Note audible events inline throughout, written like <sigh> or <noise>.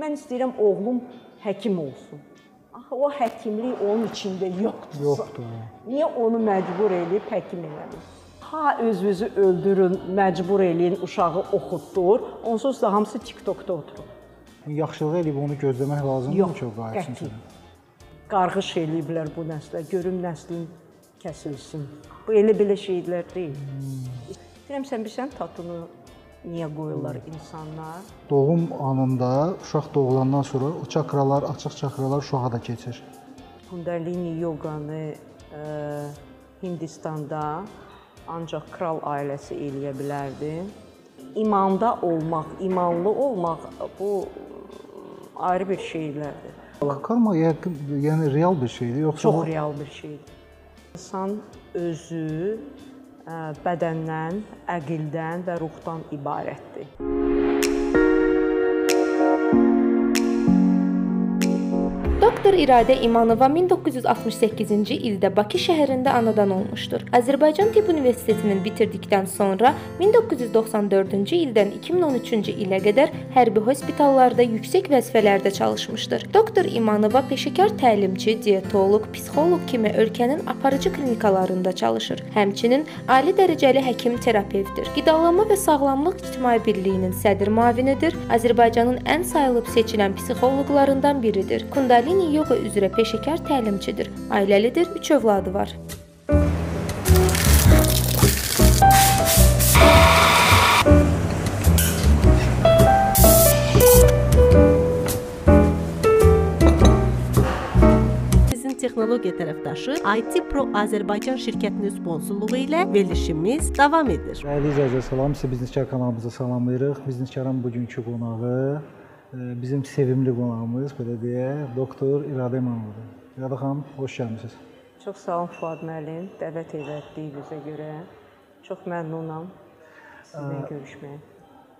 Mən istəyirəm oğlum həkim olsun. Axı o həkimlik onun içində yoxdur. Yoxdur. Niyə onu məcbur eləyib həkim eləmir? Ha özünüzü öldürün, məcbur eləyin, uşağı oxutdur. Onsuz da hamısı TikTokda oturur. Yaxşılıq eləyib onu gözləmək lazımdır Yox, ki, o qayıtsın. Qarğış eləyiblər bu nəslə. Görüm nəslin kəsilsin. Bu elə belə şeylər deyil. Deyirəm sən bilirsən tatını niyə qoyurlar insanlar? Doğum anında uşaq doğulandan sonra o çakralar, açıq çakralar uşağa da keçir. Kundalini yoqanı ə, Hindistanda ancaq kral ailəsi eləyə bilərdi. İmanda olmaq, imanlı olmaq bu ayrı bir şeylərdir. Karma yəni real bir şeydir, yoxsa Çox real bir şeydir. İnsan özü bədəndən, əqildən və ruhdan ibarətdir. Doktor İradə İmanova 1968-ci ildə Bakı şəhərində anadan olmuşdur. Azərbaycan Tibb Universitetinin bitirdikdən sonra 1994-cü ildən 2013-cü ilə qədər hərbi hospitallarda yüksək vəzifələrdə çalışmışdır. Doktor İmanova peşəkar təlimçi, dietoloq, psixoloq kimi ölkənin aparıcı klinikalarında çalışır. Həmçinin ali dərəcəli həkim terapevtdir. Qidalanma və Sağlamlıq İctimai Birliyinin sədr müavinidir. Azərbaycanın ən sayılıb seçilən psixoloqlarından biridir. Kundalini yoga üzrə peşəkar təlimçidir. Ailəlidir, 3 övladı var. Texnologiya tərəfdaşı IT Pro Azərbaycan şirkətinin sponsorluğu ilə verilişimiz davam edir. Dəyərli izləyicilər, salam. Sizi Bizneskar kanalımıza salamlayırıq. Bizneskarın bugünkü qonağı bizim sevimli qonağımız, belə deyək, doktor İradə İmamovadır. İradə xanım, xoş gəlmisiniz. Çox sağ olun Fuad müəllim, dəvət etdiyinizə görə. Çox məmnunam sizinlə görüşməyə.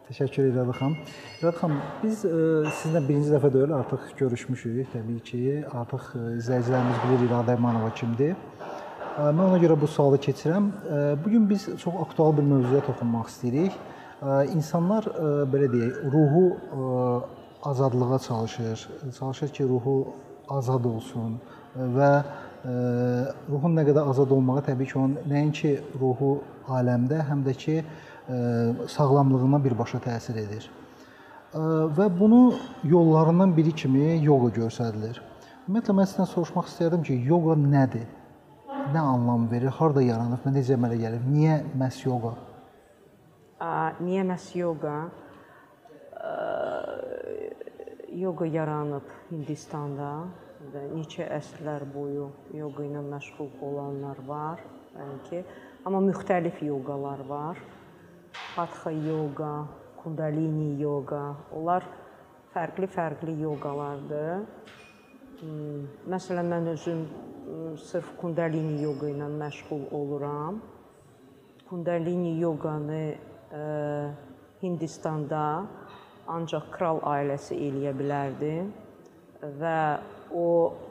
Təşəkkür edirəm xanım. İradə xanım, biz e, sizinlə birinci dəfə deyil, artıq görüşmüşük təbii ki. Artıq e, izləyicilərimiz bilir İradə İmanova kimdir. E, Mən ona görə bu sualı keçirəm. E, Bu gün biz çox aktual bir mövzuya toxunmaq istəyirik. E, İnsanlar e, belə deyək, ruhu e, azadlığa çalışır. Çalışır ki, ruhu azad olsun və e, ruhun nə qədər azad olmağı təbii ki, onun nəinki ruhu aləmdə, həm də ki, e, sağlamlığına birbaşa təsir edir. E, Və bunu yollarından biri kimi yoga göstərilir. Ümumiyyətlə mən sizdən soruşmaq istərdim ki, yoga nədir? Nə anlam verir? Harda yaranıb və necə əmələ gəlir? Niyə məhz yoga? Ə, Niyə məhz yoga? Ə, Yoga yaranıb Hindistanda və neçə əsrlər boyu yoga ilə məşğul olanlar var, yəni ki, amma müxtəlif yoqalar var. Hatha yoga, Kundalini yoga, onlar fərqli-fərqli yoqalardır. Hmm, Məsələn, mən özüm m, sırf Kundalini yoga ilə məşğul oluram. Kundalini yoqanı ə, Hindistanda ancaq kral ailəsi eləyə bilərdi və o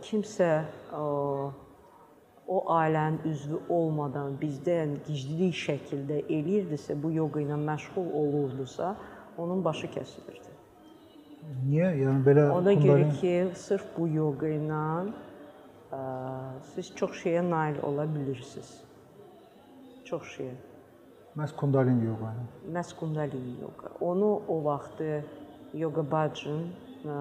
kimsə o, o ailənin üzvü olmadan bizdən gizli şəkildə eləyirdisə, bu yoga ilə məşğul olurdusa, onun başı kəsilirdi. Niyə? Yəni belə Ona görə ki, sırf bu yoga ilə ə, siz çox şeyə nail ola bilirsiniz. Çox şeyə. Məhz Kundalini yoga. Məhz Kundalini yoga. Onu o vaxtı Yoga Bhajan ə,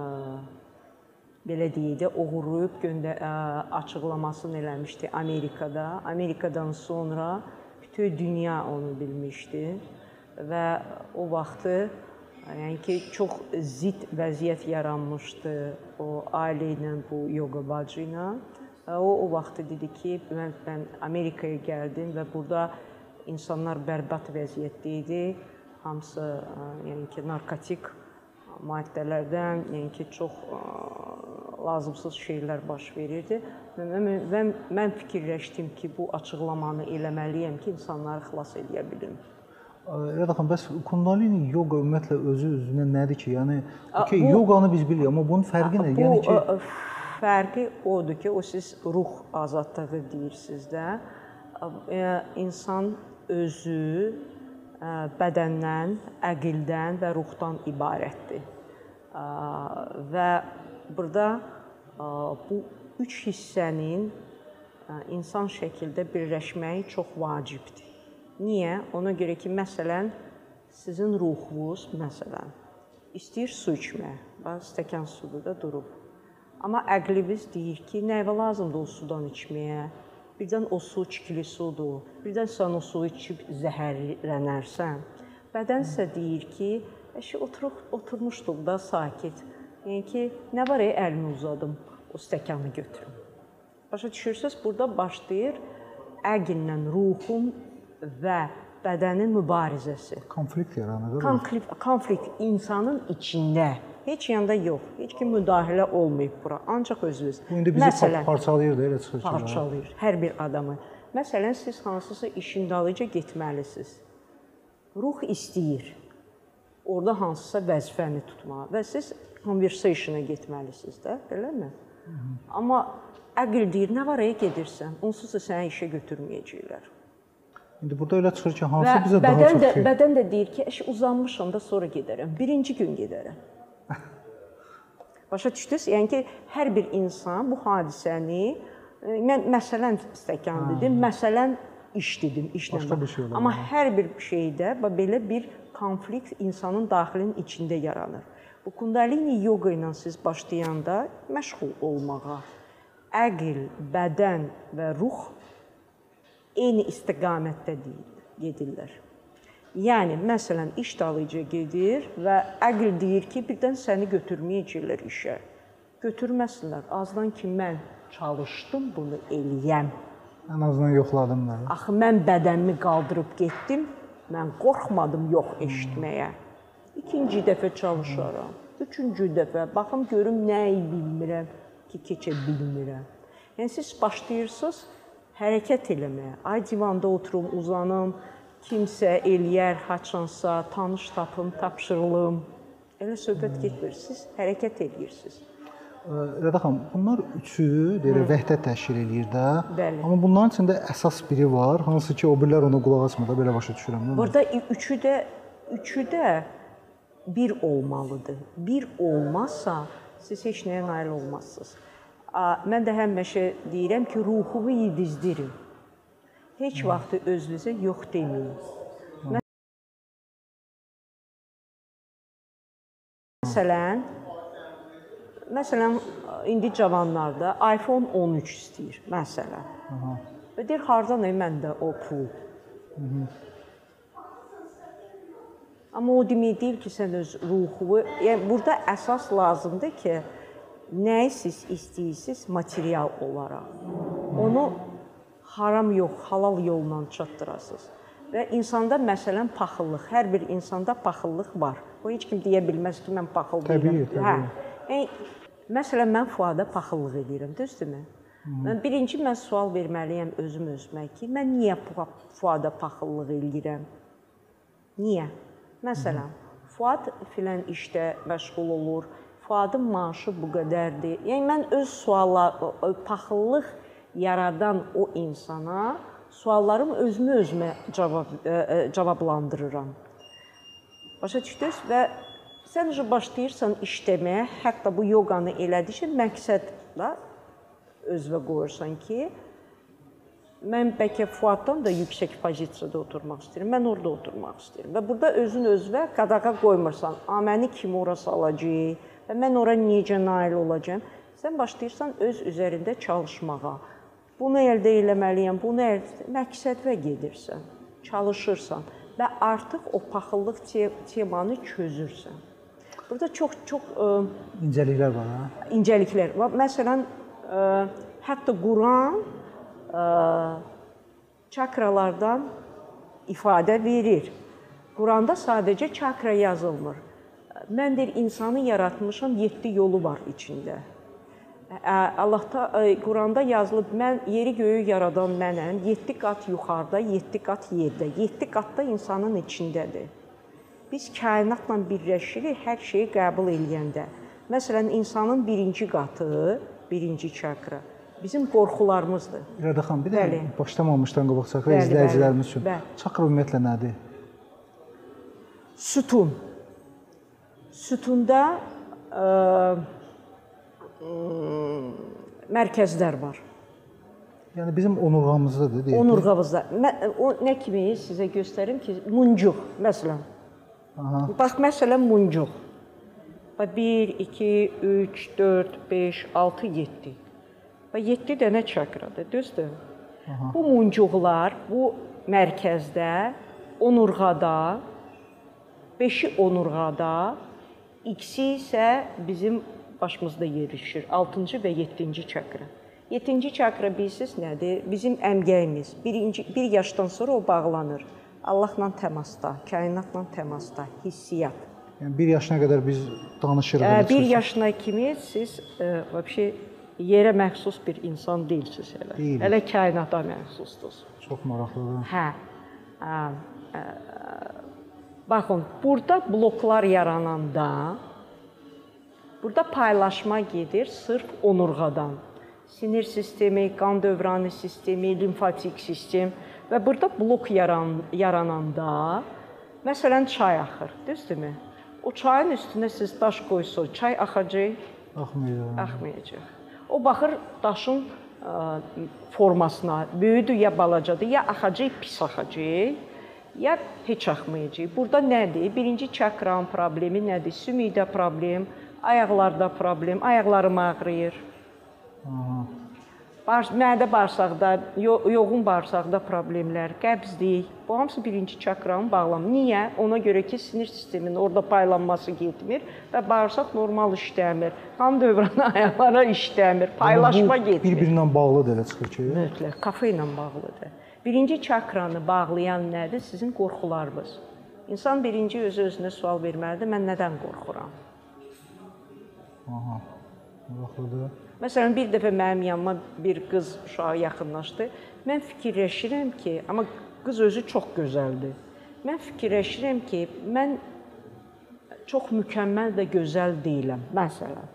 belə deyək də oğurlayıb göndə ə, açıqlamasını eləmişdi Amerikada. Amerikadan sonra bütün dünya onu bilmişdi və o vaxtı yəni ki, çox zid vəziyyət yaranmışdı o ailə ilə bu Yoga Bhajan ilə. O o vaxtı dedi ki, mən mən Amerikaya gəldim və burada insanlar bərbad vəziyyətdə idi. Hamısı ə, yəni ki, narkotik maddələrdən, yəni ki, çox ə, lazımsız şeylər baş verirdi. Və mən, fikirləşdim ki, bu açıqlamanı eləməliyəm ki, insanları xilas edə bilim. Rəda xanım, bəs Kundalini yoga ümumiyyətlə özü özünə nədir ki? Yəni okey, yoqanı biz bilirik, amma bunun fərqi nə? Bu Yəni ki, fərqi odur ki, o siz ruh azadlığı deyirsiniz də. İnsan özü bədəndən, əqildən və ruhdan ibarətdir. Və burada bu üç hissənin insan şəkildə birləşməyi çox vacibdir. Niyə? Ona görə ki, məsələn, sizin ruhunuz, məsələn, istəyir su içmək. Bax, stəkan suda da durub. Amma əqlimiz deyir ki, nəyə lazımdır o sudan içməyə? Birdən o su çikili sudur. Birdən sən o suyu içib zəhərlənərsən. Bədən isə deyir ki, əşi oturuq oturmuşduq da sakit. Yəni ki, nə var ey əlimi uzadım, o stəkanı götürüm. Başa düşürsüz? Burada başlayır əqllə ruhun və bədənin mübarizəsi. Konflikt yaranır. Konflikt, konflikt insanın içində, heç yanda yox. Heç kim müdaxilə olmayıb bura. Ancaq özünüz. Bu indi bizi Məsələn, parçalayır da elə çıxır ki. parçalayır hər bir adamı. Məsələn, siz hansısa işin dalınca getməlisiniz. Ruh istəyir orada hansısa vəzifəni tutmağa və siz conversation-a getməlisiniz də, eləmi? Amma əql deyir, nə var ey gedirsən? Onsuz da səni işə götürməyəcəklər. İndi burada elə çıxır ki, hansı Və bizə daha bədən çox də şey. bədən də deyir ki, "Əş uzanmışam da sonra gedərəm. Birinci gün gedərəm." Başa düşdünüz? Yəni ki, hər bir insan bu hadisəni e, mən məsələn stəkan dedim, məsələn iş dedim, işlə. Başqa bir şey Amma hər bir şeydə belə bir konflikt insanın daxilinin içində yaranır. Bu Kundalini yoga ilə siz başlayanda məşğul olmağa, əql, bədən və ruh eyni istiqamətdə deyil, gedirlər. Yəni məsələn iş dalınca gedir və əql deyir ki, birdən səni götürməyəcəklər işə. Götürməsinlər. Azdan ki mən çalışdım bunu eləyəm. Ən azından yoxladım da. Axı mən bədənimi qaldırıb getdim. Mən qorxmadım yox eşitməyə. İkinci dəfə çalışaram. Üçüncü dəfə baxım görüm nəyi bilmirəm ki, keçə bilmirəm. Yəni siz başlayırsınız hərəkət eləməyə. Ay divanda oturum, uzanım, kimsə eləyər, haçansa, tanış tapım, tapşırılım. Elə söhbət getmir. Siz hərəkət eləyirsiniz. Rəda xanım, bunlar üçü deyirək vəhdət təşkil eləyir də. Bəli. Amma bunların içində əsas biri var, hansı ki, o birilər ona qulaq asmır da, belə başa düşürəm. Burada üçü də üçü də bir olmalıdır. Bir olmazsa siz heç nəyə nail olmazsınız. Mən də həmişə deyirəm ki, ruhumu yedizdirin. Heç vaxt özünüzə yox deməyin. Məsələn, məsələn indi cavanlarda iPhone 13 istəyir, məsələn. Aha. Və deyir hardan ey məndə o pul? Amma o demək deyil ki, sən öz ruhunu, yəni burada əsas lazımdır ki, nəyi siz istəyirsiniz material olaraq. Onu haram yox, halal yolla çatdırasınız. Və insanda məsələn paxıllıq, hər bir insanda paxıllıq var. O heç kim deyə bilməz ki, mən paxıl Təbii, deyirəm. təbii. Hə. Yəni məsələn mən Fuada paxıllıq edirəm, düzdürmü? Mən birinci mən sual verməliyəm özüm özümə ki, mən niyə Fu- Fuada paxıllıq eləyirəm? Niyə? Məsələn, Fuad filan işdə məşğul olur. Fuadın maaşı bu qədərdir. Yəni mən öz suallar paxıllıq yaradan o insana suallarım özümü özümə cavab ə, cavablandırıram. Başa düşdünüz və sən uje başlayırsan işləməyə, hətta bu yoqanı elədikcə məqsədlə özünə qoyursan ki, mən bəlkə Fuaddan da yüksək pozisiyada oturmaq istəyirəm. Mən orada oturmaq istəyirəm. Və burada özün özünə qadağa qoymursan. A məni kim ora salacaq və mən ora necə nail olacağam? Sən başlayırsan öz üzərində çalışmağa. Bunu əldə etməliyəm, bunu əldə məqsəd və gedirsən. Çalışırsan və artıq o paxıllıq te temanı çözürsən. Burada çox çox ə, İncəliklər var ha. incəliklər var. Məsələn, ə, hətta Quran ə, çakralardan ifadə verir. Quranda sadəcə çakra yazılmır. Mən deyir insanı yaratmışam, 7 yolu var içində. Allahda Quranda yazılıb mən yeri göyü yaradan mənəm, 7 qat yuxarıda, 7 qat yerdə. 7 qat da insanın içindədir. Biz kainatla birləşirik hər şeyi qəbul eləyəndə. Məsələn, insanın birinci qatı, birinci çakra bizim qorxularımızdır. Rəda xanım, bir də Bəli. başlamamışdan qabaq çakra izləyicilərimiz üçün. bəli. Çakra ümumiyyətlə nədir? Sütun. Sütunda ə, mərkəzlər var. Yəni bizim onurğamızdadır deyək. Onurğamızda. O nə kimi sizə göstərim ki, muncuq məsələn. Aha. Bax məsələn muncuq. Bax 1 2 3 4 5 6 7. Bax 7 dənə çakradır, düzdür? Bu muncuqlar bu mərkəzdə, onurğada, 5-i onurğada, ikisi isə bizim başımızda yerləşir. 6-cı və 7-ci çakra. 7-ci çakra bilirsiniz nədir? Bizim əmgəyimiz. Birinci bir yaşdan sonra o bağlanır. Allahla təmasda, kainatla təmasda, hissiyat. Yəni 1 yaşına qədər biz danışırıq. Ə, elə Bir çıxır. yaşına kimi siz ə, vəbşi yerə məxsus bir insan deyilsiniz hələ. Deyilik. Hələ kainata məxsusdunuz. Çox maraqlıdır. Hə. Ə, ə, baxın, burada bloklar yarananda burada paylaşma gedir sırf onurğadan. Sinir sistemi, qan dövranı sistemi, limfatik sistem və burada blok yaran yarananda məsələn çay axır, düzdürmü? O çayın üstünə siz daş qoysunuz, çay axacaq, Axmayacaq. axmayacaq. O baxır daşın ə, formasına, böyüdür ya balacadır, ya axacaq, pis axacaq, ya heç axmayacaq. Burada nədir? Birinci çakranın problemi nədir? Sümükdə problem, ayaqlarda problem, ayaqlarım ağrıyır. Aha. Bağırs mədə bağırsaqda, yo yoğun bağırsaqda problemlər, qəbzlik, bu hamısı birinci çakranın bağlamı. Niyə? Ona görə ki, sinir sisteminin orada paylanması getmir və bağırsaq normal işləmir. Qan dövranı <laughs> ayaqlara işləmir, paylaşma Bu getmir. Bir-birinə bağlıdır elə çıxır ki. Mütləq kafa ilə bağlıdır. Birinci çakranı bağlayan nədir? Sizin qorxularınız. İnsan birinci özü-özünə sual verməlidir. Mən nədən qorxuram? Aha. Maraqlıdır. Məsələn, bir dəfə mənim yanıma bir qız uşağı yaxınlaşdı. Mən fikirləşirəm ki, amma qız özü çox gözəldir. Mən fikirləşirəm ki, mən çox mükəmməl və gözəl deyiləm. Məsələn,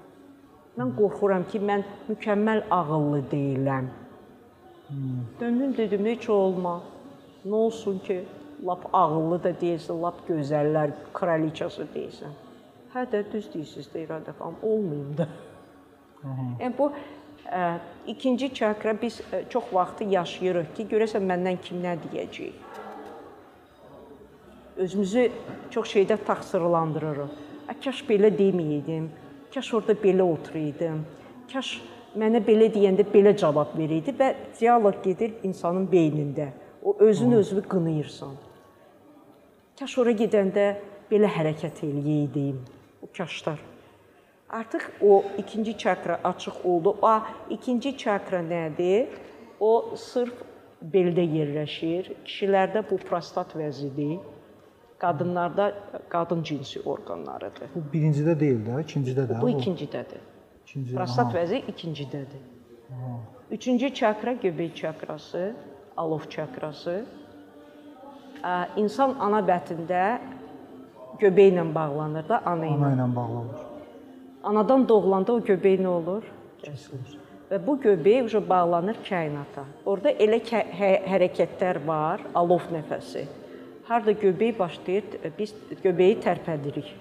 mən qorxuram ki, mən mükəmməl ağıllı deyiləm. Döndüm dedim, heç olmaz. Nə olsun ki, lap ağıllı da deyilsən, lap gözəllər kraliçası deyilsən. Hə də düz deyirsiniz də İradə xanım, olmayım da. Yəni bu ə, ikinci çakra biz ə, çox vaxtı yaşayırıq ki, görəsən məndən kim nə deyəcək. Özümüzü çox şeydə təqsirləndiririk. Ə, kaş belə deməyəydim. Kaş orada belə oturaydım. Kaş mənə belə deyəndə belə cavab verəydi və dialoq gedir insanın beynində. O özün özünü qınayırsan. Kaş ora gedəndə belə hərəkət eləyəydim. Kaşlar. Artıq o ikinci çakra açıq oldu. O ikinci çakra nədir? O sırf beldə yerləşir. Kişilərdə bu prostat vəzidir. Qadınlarda qadın cinsi orqanlarıdır. Bu birincidə deyil də, ikincidə də. Bu ikincidədir. ikinci. Prostat vəzi ikincidədir. Üçüncü çakra göbək çakrası, alov çakrası. İnsan ana bətində göbəklə bağlanır da ana ilə. ana ilə bağlı olur. Anadan doğulanda o göbək nə olur? Kəsilir. Və bu göbək uje bağlanır kainata. Orda elə hə- hərəkətlər var, alov nəfəsi. Harda göbək başlayır, biz göbəyi tərpədirik.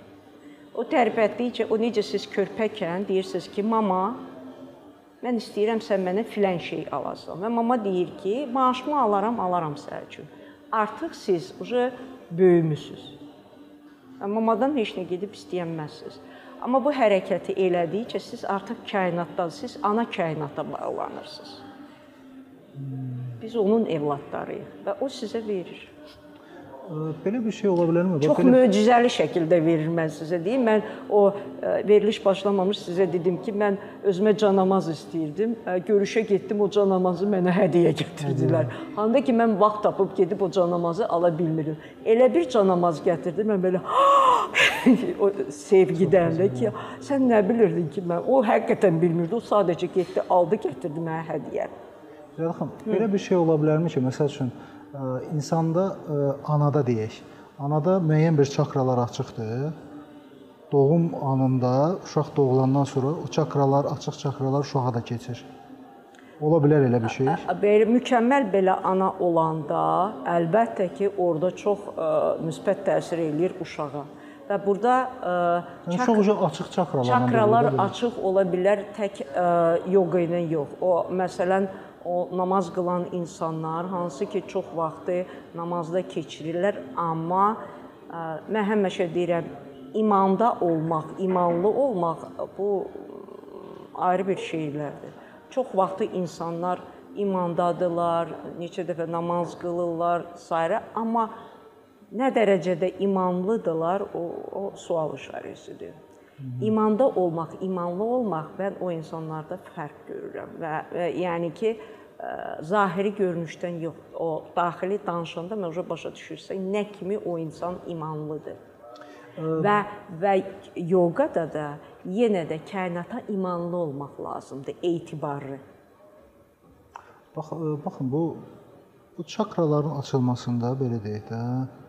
O tərpətdikcə, o necə siz körpəkən deyirsiniz ki, mama, mən istəyirəm sən mənə filan şey alasan. Və mama deyir ki, maaşımı alaram, alaram sənin üçün. Artıq siz uje böyümüsüz. Mamadan heç nə gedib istəyənməzsiniz. Amma bu hərəkəti elədikcə siz artıq kainatdasınız, ana kainata bağlanırsınız. Biz onun evladlarıyıq və o sizə verir. Belə bir şey ola bilərmi? Bax, Çox belə- möcüzəli şəkildə verir mən sizə deyim. Mən o ə, veriliş başlamamış sizə dedim ki, mən özümə canamaz istəyirdim. Ə, Görüşə getdim, o canamazı mənə hədiyyə gətirdilər. Handa ki mən vaxt tapıb gedib o canamazı ala bilmirəm. Elə bir canamaz gətirdi, mən belə <gasps> o sevgidən də ki, sən nə bilirdin ki, mən o həqiqətən bilmirdi. O sadəcə getdi, aldı, gətirdi mənə hədiyyə. Xanım, belə bir şey ola bilərmi ki, məsəl üçün insanda ə, anada deyək, anada müəyyən bir çakralar açıqdır. Doğum anında uşaq doğulandan sonra o çakralar, açıq çakralar uşağa da keçir. Ola bilər elə bir şey. Belə mükəmməl belə ana olanda, əlbəttə ki, orada çox ə, müsbət təsir eləyir uşağa. Və burada ə, Yəni çox uca açıq çakralarla çakralar belə. açıq ola bilər tək ə, yoga ilə yox. O məsələn o namaz qılan insanlar hansı ki çox vaxtı namazda keçirirlər, amma ə, mən həmişə deyirəm imanda olmaq, imanlı olmaq bu ayrı bir şeylərdir. Çox vaxtı insanlar imandadılar, neçə dəfə namaz qılırlar, s. amma nə dərəcədə imanlıdılar, o, o sual işarəsidir. İmanda olmaq, imanlı olmaq mən o insanlarda fərq görürəm və, və yəni ki ə, zahiri görünüşdən yox, o daxili danışanda mən başa düşürsən nə kimi o insan imanlıdır. Və və yoqada da yenə də kainata imanlı olmaq lazımdır, etibarlı. Bax e, baxın bu bu çakraların açılmasında belə deyək də,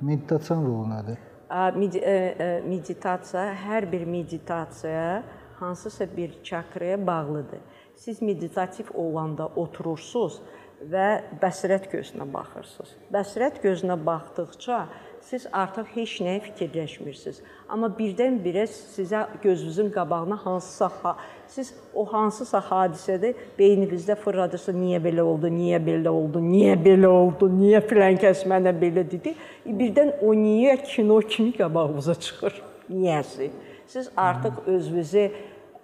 meditasiyanın rolu nədir? Ə, ə, Meditasiya, hər bir meditasiya hansısa bir çakraya bağlıdır. Siz meditativ olanda oturursunuz və bəsirət gözünə baxırsınız. Bəsirət gözünə baxdıqca siz artıq heç nəyə fikirləşmirsiniz. Amma birdən-birə sizə gözünüzün qabağına hansısa ha siz o hansısa hadisədə beyninizdə fırladırsa, niyə belə oldu, niyə belə oldu, niyə belə oldu, niyə filan kəs mənə belə dedi. Birdən o niyə kino kimi qabağınıza çıxır. Niyəsi? Siz artıq özünüzü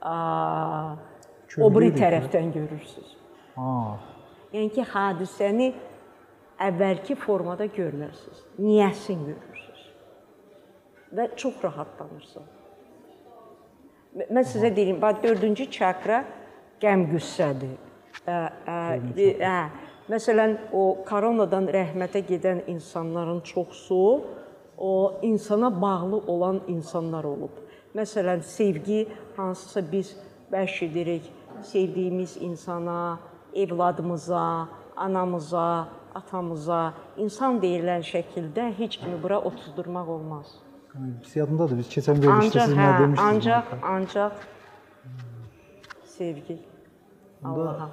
a, o biri tərəfdən görürsüz. Ha. Yəni ki, hadisəni əvvəlki formada görmərsiniz. Niyəsini görürsüz. Və çox rahatlanırsınız. Mən sizə deyim, bax 4-cü çakra qəm qüssədir. Ə, ə, ə, məsələn, o koronadan rəhmətə gedən insanların çoxusu o insana bağlı olan insanlar olub. Məsələn, sevgi hansısa biz bəxş edirik sevdiyimiz insana, evladımıza, anamıza, atamıza, insan deyilən şəkildə heç kimi bura otuzdurmaq olmaz. Biz yadımdadır. Biz keçən verilişdə Ancaq siz hə, nə demişdiniz? ancaq ancaq sevgi Allaha.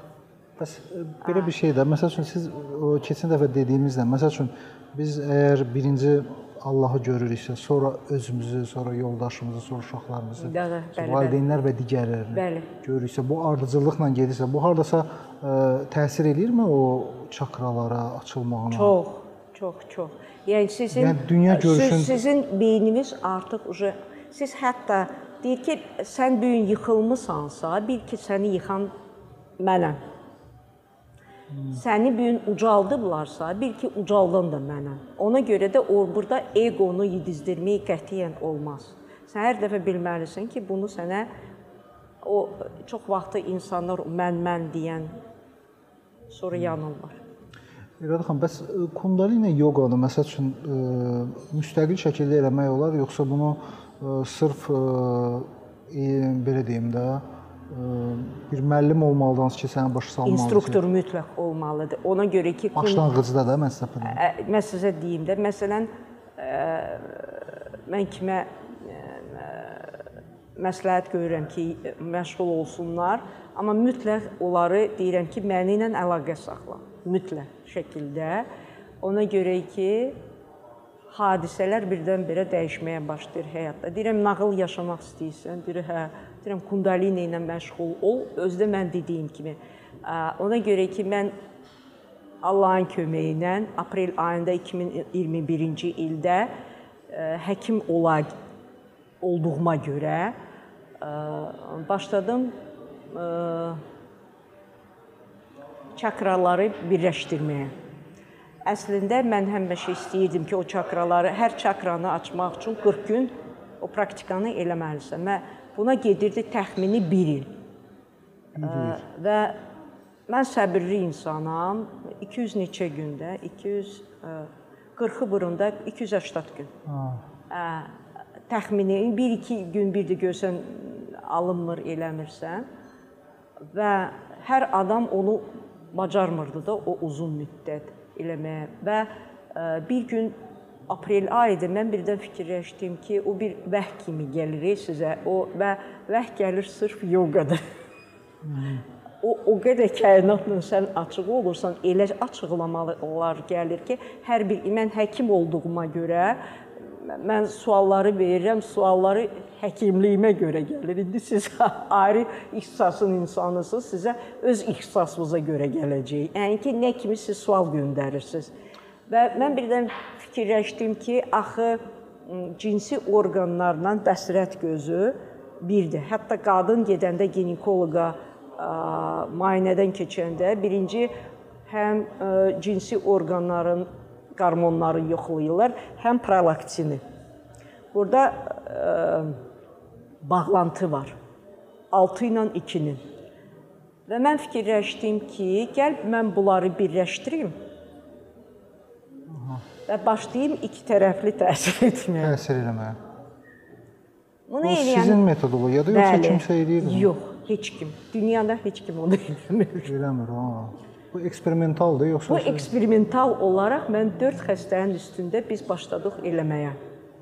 Bəs ə, belə bir şey də, məsəl üçün siz o keçən dəfə dediyimizdə, məsəl üçün biz əgər birinci Allahı görürüksə, sonra özümüzü, sonra yoldaşımızı, sonra uşaqlarımızı, Bəli, bəli, valideynlər və digərlərini görürüksə, bu ardıcıllıqla gedirsə, bu hardasa ə, təsir eləyirmi o çakralara açılmağına? Çox, çox, çox. Yəni sizin Yəni dünya görüşün- siz, sizin beyniniz artıq uje siz hətta deyir ki, sən bu gün yıxılmısansa, bil ki, səni yıxan mənəm. Səni bu gün ucaldıblarsa, bil ki, ucaldan da mənəm. Ona görə də o burada eqonu yedizdirmək qətiyyən olmaz. Sən hər dəfə bilməlisən ki, bunu sənə o çox vaxtı insanlar mən mən deyən sonra yanırlar. İradə xanım, bəs ə, Kundalini yoqanı məsəl üçün ə, müstəqil şəkildə eləmək olar, yoxsa bunu ə, sırf e, belə deyim də, bir müəllim olmalıdan ki, səni başa salmalıdır. İnstruktor mütləq olmalıdır. Ona görə ki, başlanğıcda da mən sizə. Ə, mən sizə deyim də, məsələn, mən kimə məsləhət görürəm ki, məşğul olsunlar, amma mütləq onları deyirəm ki, məni ilə əlaqə saxla. Mütləq şəkildə. Ona görə ki, hadisələr birdən-birə dəyişməyə başlayır həyatda. Deyirəm, nağıl yaşamaq istəyirsən? Deyir, hə. Deyirəm, kundalini ilə məşğul ol. Özdə mən dediyim kimi. Ona görə ki, mən Allahın köməyi ilə aprel ayında 2021-ci ildə həkim ola olduğuma görə başladım çakraları birləşdirməyə. Əslində mən həmişə istəyirdim ki, o çakraları, hər çakranı açmaq üçün 40 gün o praktikanı eləməlisən. Və buna gedirdi təxmini 1 il. Ə, Və mən səbirli insanam. 200 neçə gündə, 200 ə, 40-ı burunda 280 gün. Ha. Ə, təxmini 1-2 gün bir də görsən alınmır, eləmirsən və hər adam onu bacarmırdı da o uzun müddət eləməyə və ə, bir gün aprel ayıdır. Mən birdən fikirləşdim ki, o bir vəh kimi gəlir sizə. O və vəh gəlir sırf yoqada. <laughs> o o qədər kainatla sən açıq olursan, elə açıqlamalar gəlir ki, hər bir mən həkim olduğuma görə mən sualları verirəm, sualları həkimliyimə görə gəlir. İndi siz <laughs> ayrı ixtisasın insanısınız, sizə öz ixtisasınıza görə gələcək. Yəni ki, nə kimi siz sual göndərirsiniz. Və mən birdən fikirləşdim ki, axı cinsi orqanlarla bəsrət gözü birdir. Hətta qadın gedəndə ginekoloqa müayinədən keçəndə birinci həm cinsi orqanların qormonları yoxlayırlar, həm prolaktini. Burada ə, bağlantı var. 6 ilə 2-nin. Və mən fikirləşdim ki, gəl mən bunları birləşdirim. Və başlayım iki tərəfli təsir etməyə. Təsir eləməyə. Bunu Bu eləyən sizin metodologiyadır yoxsa kimsə eləyir? Yox, heç kim. Dünyada heç kim onu <laughs> eləmir. Eləmir ha. Bu eksperimentaldır yoxsa Bu eksperimental olaraq mən 4 xəstənin üstündə biz başladıq eləməyə.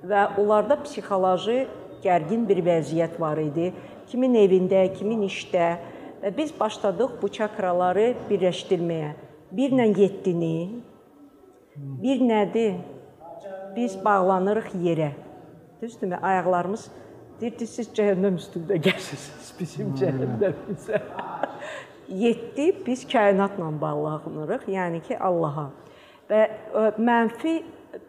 Və onlarda psixoloji gərgin bir vəziyyət var idi. Kimin evində, kimin işdə və biz başladıq bu çakraları birləşdirməyə. 1 ilə 7-ni, bir nədir? Biz bağlanırıq yerə. Düzdürmü? Ayaqlarımız deyirdi siz cəhənnəm üstündə gəzirsiniz bizim cəhənnəmimizə. <laughs> 7 biz kainatla bağlanırıq, yəni ki Allaha. Və ə, mənfi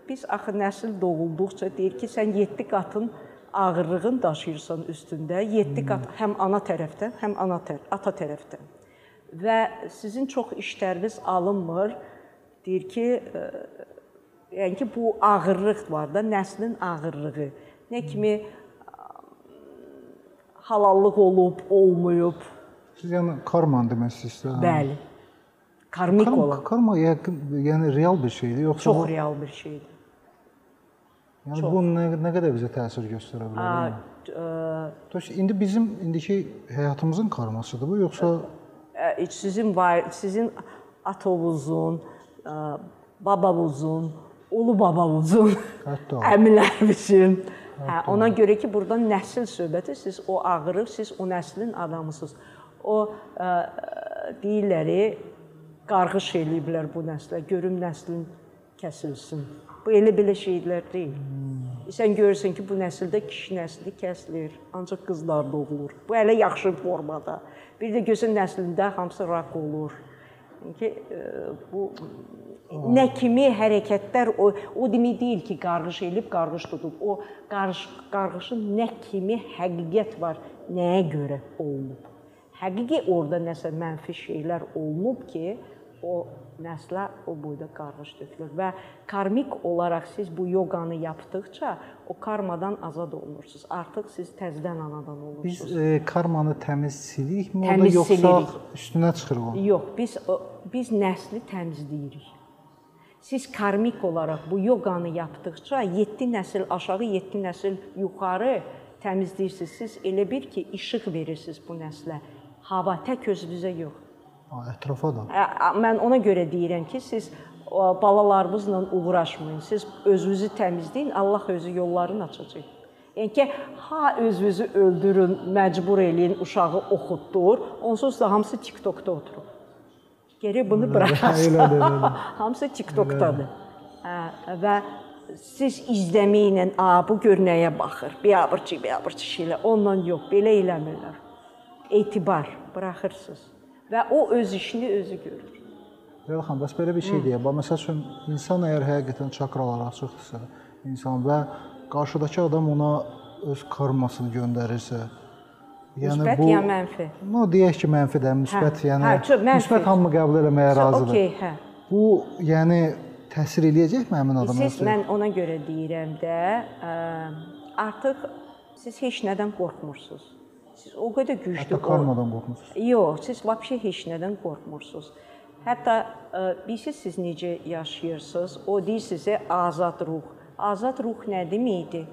biz axı nəsil doğulduqca deyir ki, sən 7 qatın ağırlığın daşıyırsan üstündə, 7 qat həm ana tərəfdən, həm ana tərəf, ata tərəfdən. Və sizin çox işləriniz alınmır. Deyir ki, ə, yəni ki bu ağırlıq var da, nəslin ağırlığı. Nə kimi halallıq olub, olmayıb. Siz yəni karma demək istəyirsiniz? Bəli. Karmik Karma, olan karma yəqin yəni real bir şeydir yoxsa çox bu, real bir şeydir. yəni bu nə, nə qədər bizə təsir göstərə bilər? Yəni? ə, Dost indi bizim indiki həyatımızın karmasıdır bu yoxsa ə, sizin var, sizin atovuzun, ə, babavuzun, ulu babavuzun, Hətta <laughs> o. əmilərimizin. Hə, ona görə ki, burada nəsil söhbəti, siz o ağırıq, siz o nəslin adamısınız. O ə, deyirləri qarğış eləyiblər bu nəslə, görüm nəslin kəsilsin. Bu elə belə şeylər deyil. Sən görürsən ki, bu nəsildə kişi nəsli kəsilir, ancaq qızlar doğulur. Bu hələ yaxşı formada. Bir də gözün nəslində hamısı rak olur. Ki, e, bu nə kimi hərəkətlər o o demək deyil ki, qarğış elib, qarğış tutub. O qarğış qarğışın nə kimi həqiqət var, nəyə görə olunub. Həqiqi orada nəsə mənfi şeylər olunub ki, o nəslə o boyda qarğış tökülür və karmik olaraq siz bu yoqanı yapdıqca o karmadan azad olunursunuz. Artıq siz təzədən anadan biz olursunuz. e, karmanı təmiz silirikmi Təmiz yoxsa silirik. üstünə çıxırıq o? Yox, biz biz nəsli təmizləyirik. Siz karmik olaraq bu yoqanı yapdıqca 7 nəsil aşağı, 7 nəsil yuxarı təmizləyirsiniz. Siz elə bir ki, işıq verirsiniz bu nəslə. Hava tək özünüzə yox. Ətrafa da. Mən ona görə deyirəm ki, siz balalarınızla uğraşmayın. Siz özünüzü təmizləyin, Allah özü yollarını açacaq. Yəni ki, ha özünüzü öldürün, məcbur eləyin, uşağı oxutdur, onsuz da hamısı TikTokda oturub. Gərək bunu elədir. <laughs> Hamısı TikTokdadır. Hə, və siz izləməklə, a bu gör nəyə baxır. Biabırçı, biabırçı şeylə. Ondan yox, belə eləmirlər. Etibar buraxırsınız və o öz işini özü görür. Leyla xanım, bəs belə bir şey deyə, bax məsəl üçün insan əgər həqiqətən çakralar açıqdırsa, insan və qarşıdakı adam ona öz karmasını göndərirsə, yəni Müsbət bu ya mənfi? No deyək ki, mənfi də, müsbət, Hə, yəni hə, çox mənfi. müsbət hamı qəbul eləməyə razıdır. Okay, hə. Bu, yəni təsir eləyəcəkmi həmin adama? Siz mən ona görə deyirəm də, ə, artıq siz heç nədən qorxmursunuz. Siz o qədər güclü Hətta karmadan qorxmusunuz. Yox, siz vəbşə heç nədən qorxmursunuz. Hətta ə, bilirsiniz siz necə yaşayırsınız? O deyir sizə azad ruh. Azad ruh nə deməkdir?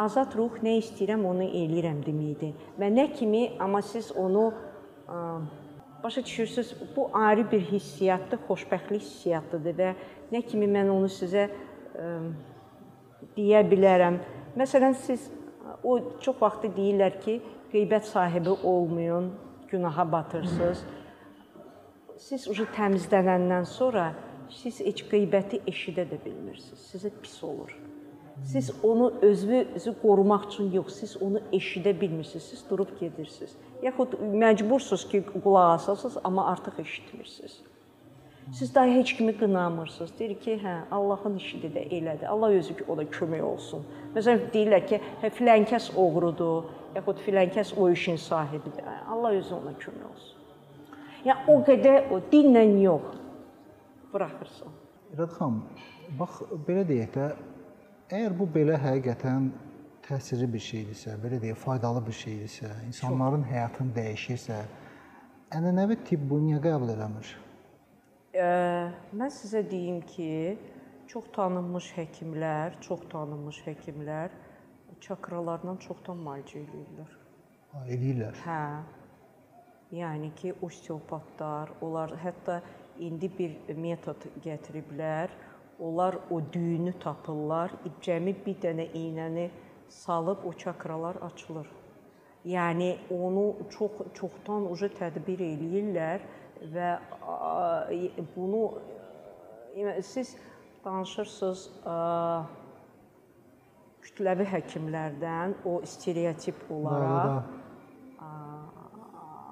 Azad ruh nə istəyirəm onu eləyirəm deməkdir. Və nə kimi amma siz onu ə, başa düşürsüz, bu ayrı bir hissiyatdır, xoşbəxtlik hissiyyatıdır və nə kimi mən onu sizə ə, deyə bilərəm. Məsələn, siz o çox vaxt deyirlər ki, qeybət sahibi olmayın, günaha batırsınız. Siz ucu təmizlənəndən sonra siz heç qeybəti eşidə də bilmirsiniz. Sizə pis olur. Siz onu özünüzü qorumaq üçün yox, siz onu eşidə bilmirsiniz. Siz durub gedirsiniz. Yaxud məcbursunuz ki, qulaq asasınız, amma artıq eşitmirsiniz. Siz daha heç kimi qınamırsınız. Deyir ki, hə, Allahın işidir də elədir. Allah özü ki, o da kömək olsun. Məsələn, deyirlər ki, hə filan kəs oğrudur, yaxud filan kəs o işin sahibidir. Hə, Allah özü ona kömək olsun. Yəni o qədər o dinlə yox. Buraxırsan. İrad xanım, bax belə deyək də, əgər bu belə həqiqətən təsirli bir şeydirsə, belə deyək, faydalı bir şeydirsə, insanların həyatını dəyişirsə, ənənəvi tibb bunu niyə qəbul eləmir? Ə, mən sizə deyim ki, çox tanınmış həkimlər, çox tanınmış həkimlər çakralarla çoxdan müalicə edirlər. Ha, eləyirlər. Hə. Yəni ki, osteopatlar, onlar hətta indi bir metod gətiriblər. Onlar o düyünü tapırlar, cəmi bir dənə iynəni salıb o çakralar açılır. Yəni onu çox çoxdan uje tədbir eləyirlər və bunu yəni siz danışırsınız kütləvi həkimlərdən o stereotip olaraq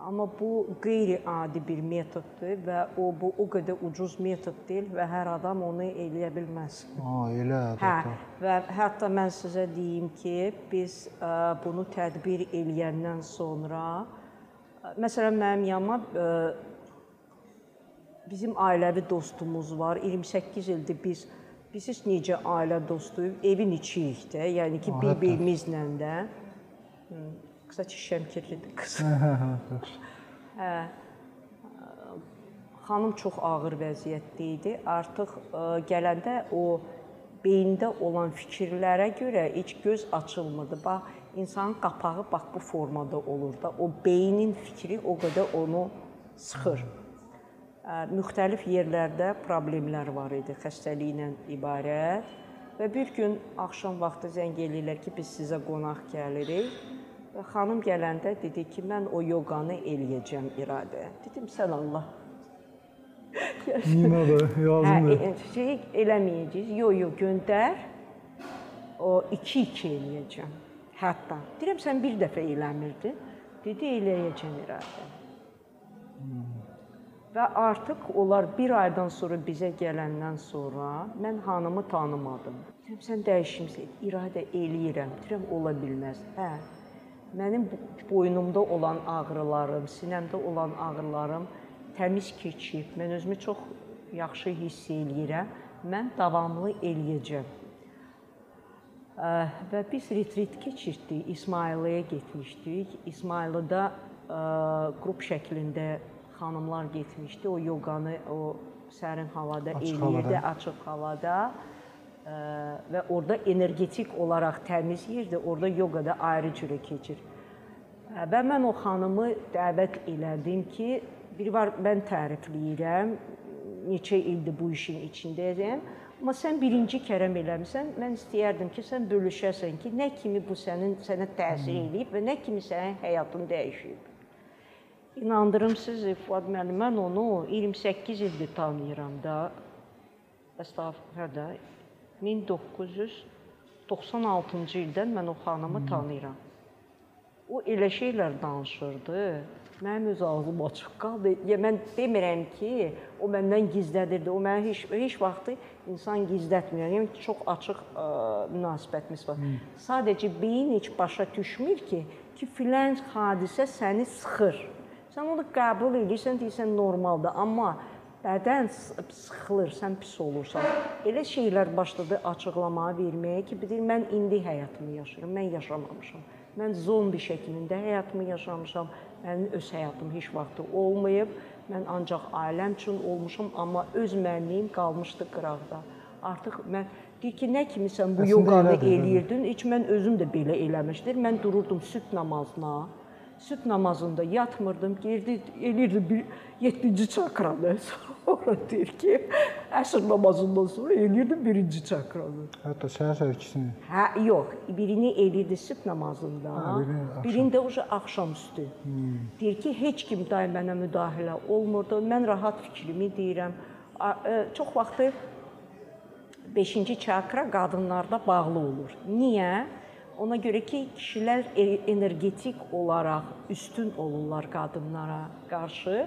Amma bu qeyri-adi bir metoddur və o bu o qədər ucuz metod deyil və hər adam onu eləyə bilməz. Ha, elə Hə, və hətta mən sizə deyim ki, biz ə, bunu tədbir eləyəndən sonra ə, məsələn mənim yanıma bizim ailəvi dostumuz var. 28 ildir biz biz heç necə ailə dostuyuq, evin içiyik də, yəni ki, bir-birimizlə də. Hı, Qısaca şəmkirlidir qız. Hə, hə, hə. yaxşı. Xanım çox ağır vəziyyətdə idi. Artıq ə, gələndə o beyində olan fikirlərə görə heç göz açılmırdı. Bax, insanın qapağı bax bu formada olur da. O beynin fikri o qədər onu sıxır. Ə, müxtəlif yerlərdə problemlər var idi xəstəliklə ibarət. Və bir gün axşam vaxtı zəng eləyirlər ki, biz sizə qonaq gəlirik. Və xanım gələndə dedi ki, mən o yoqanı eləyəcəm iradə. Dedim, sən Allah <laughs> Nina da Hə, yazmır. şey eləməyəcəyik. Yo, yo, göndər. O 2-2 eləyəcəm. Hətta. Deyirəm sən bir dəfə eləmirdin. Dedi eləyəcəm iradə. Və artıq onlar bir aydan sonra bizə gələndən sonra mən xanımı tanımadım. Deyirəm sən dəyişimsən. İradə eləyirəm. Deyirəm ola bilməz. Hə. Mənim boynumda olan ağrılarım, sinəmdə olan ağrılarım təmiz keçib. Mən özümü çox yaxşı hiss eləyirəm. Mən davamlı eləyəcəm. Və biz retreat keçirdik. İsmailiyə getmişdik. İsmailidə ə, qrup şəklində xanımlar getmişdi. O yoqanı o sərin havada Açıq eləyirdi, havada. açıq havada. Ə, Və orada energetik olaraq təmiz yerdir. Orada yoqa da ayrı cürə keçir. Ə, Və mən o xanımı dəvət elədim ki, bir var mən tərifləyirəm. Neçə ildir bu işin içindəyəm. Amma sən birinci kərəm eləmisən. Mən istəyərdim ki, sən bölüşəsən ki, nə kimi bu sənin sənə təsir eləyib və nə kimi sənin həyatını dəyişib. İnandırım sizi Fuad müəllim, mən onu 28 ildir tanıyıram da. Əstəğfurullah. 1996-cı ildən mən o xanımı tanıyıram. O elə şeylər danışırdı. Mənim öz ağzım açıq qaldı. Ya mən demirəm ki, o məndən gizlədirdi. O mənə heç heç vaxtı insan gizlətmir. Yəni çox açıq ə, münasibətimiz var. Sadəcə beyin heç başa düşmür ki, ki filan hadisə səni sıxır. Sən onu qəbul edirsən, deyirsən normaldır, amma bədən sıxılır, sən pis olursan. Elə şeylər başladı açıqlamağa verməyə ki, bilir mən indi həyatımı yaşayıram, mən yaşamamışam. Mən zombi şəklində həyatımı yaşamışam. Mənim öz həyatım heç vaxtı olmayıb. Mən ancaq ailəm üçün olmuşam, amma öz mənliyim qalmışdı qıraqda. Artıq mən deyir ki, nə kimi sən bu yoqanı eləyirdin? Heç mən özüm də belə eləmişdim. Mən dururdum sübh namazına. Sübh namazında yatmırdım, girdi, elirdi bir 7-ci çakranı. <laughs> Sonra deyir ki, əsr namazından sonra elirdi birinci çakranı. Hətta səhər-səhər ikisini. Hə, yox, birini elirdi sübh namazında, Hə, birini axşam. birində uca axşamüstü. Hmm. Deyir ki, heç kim day mənə müdaxilə olmurdu. Mən rahat fikrimi deyirəm. Ə, Çox vaxtı 5-ci çakra qadınlarda bağlı olur. Niyə? Ona görə ki, kişilər e- energetik olaraq üstün olurlar qadınlara qarşı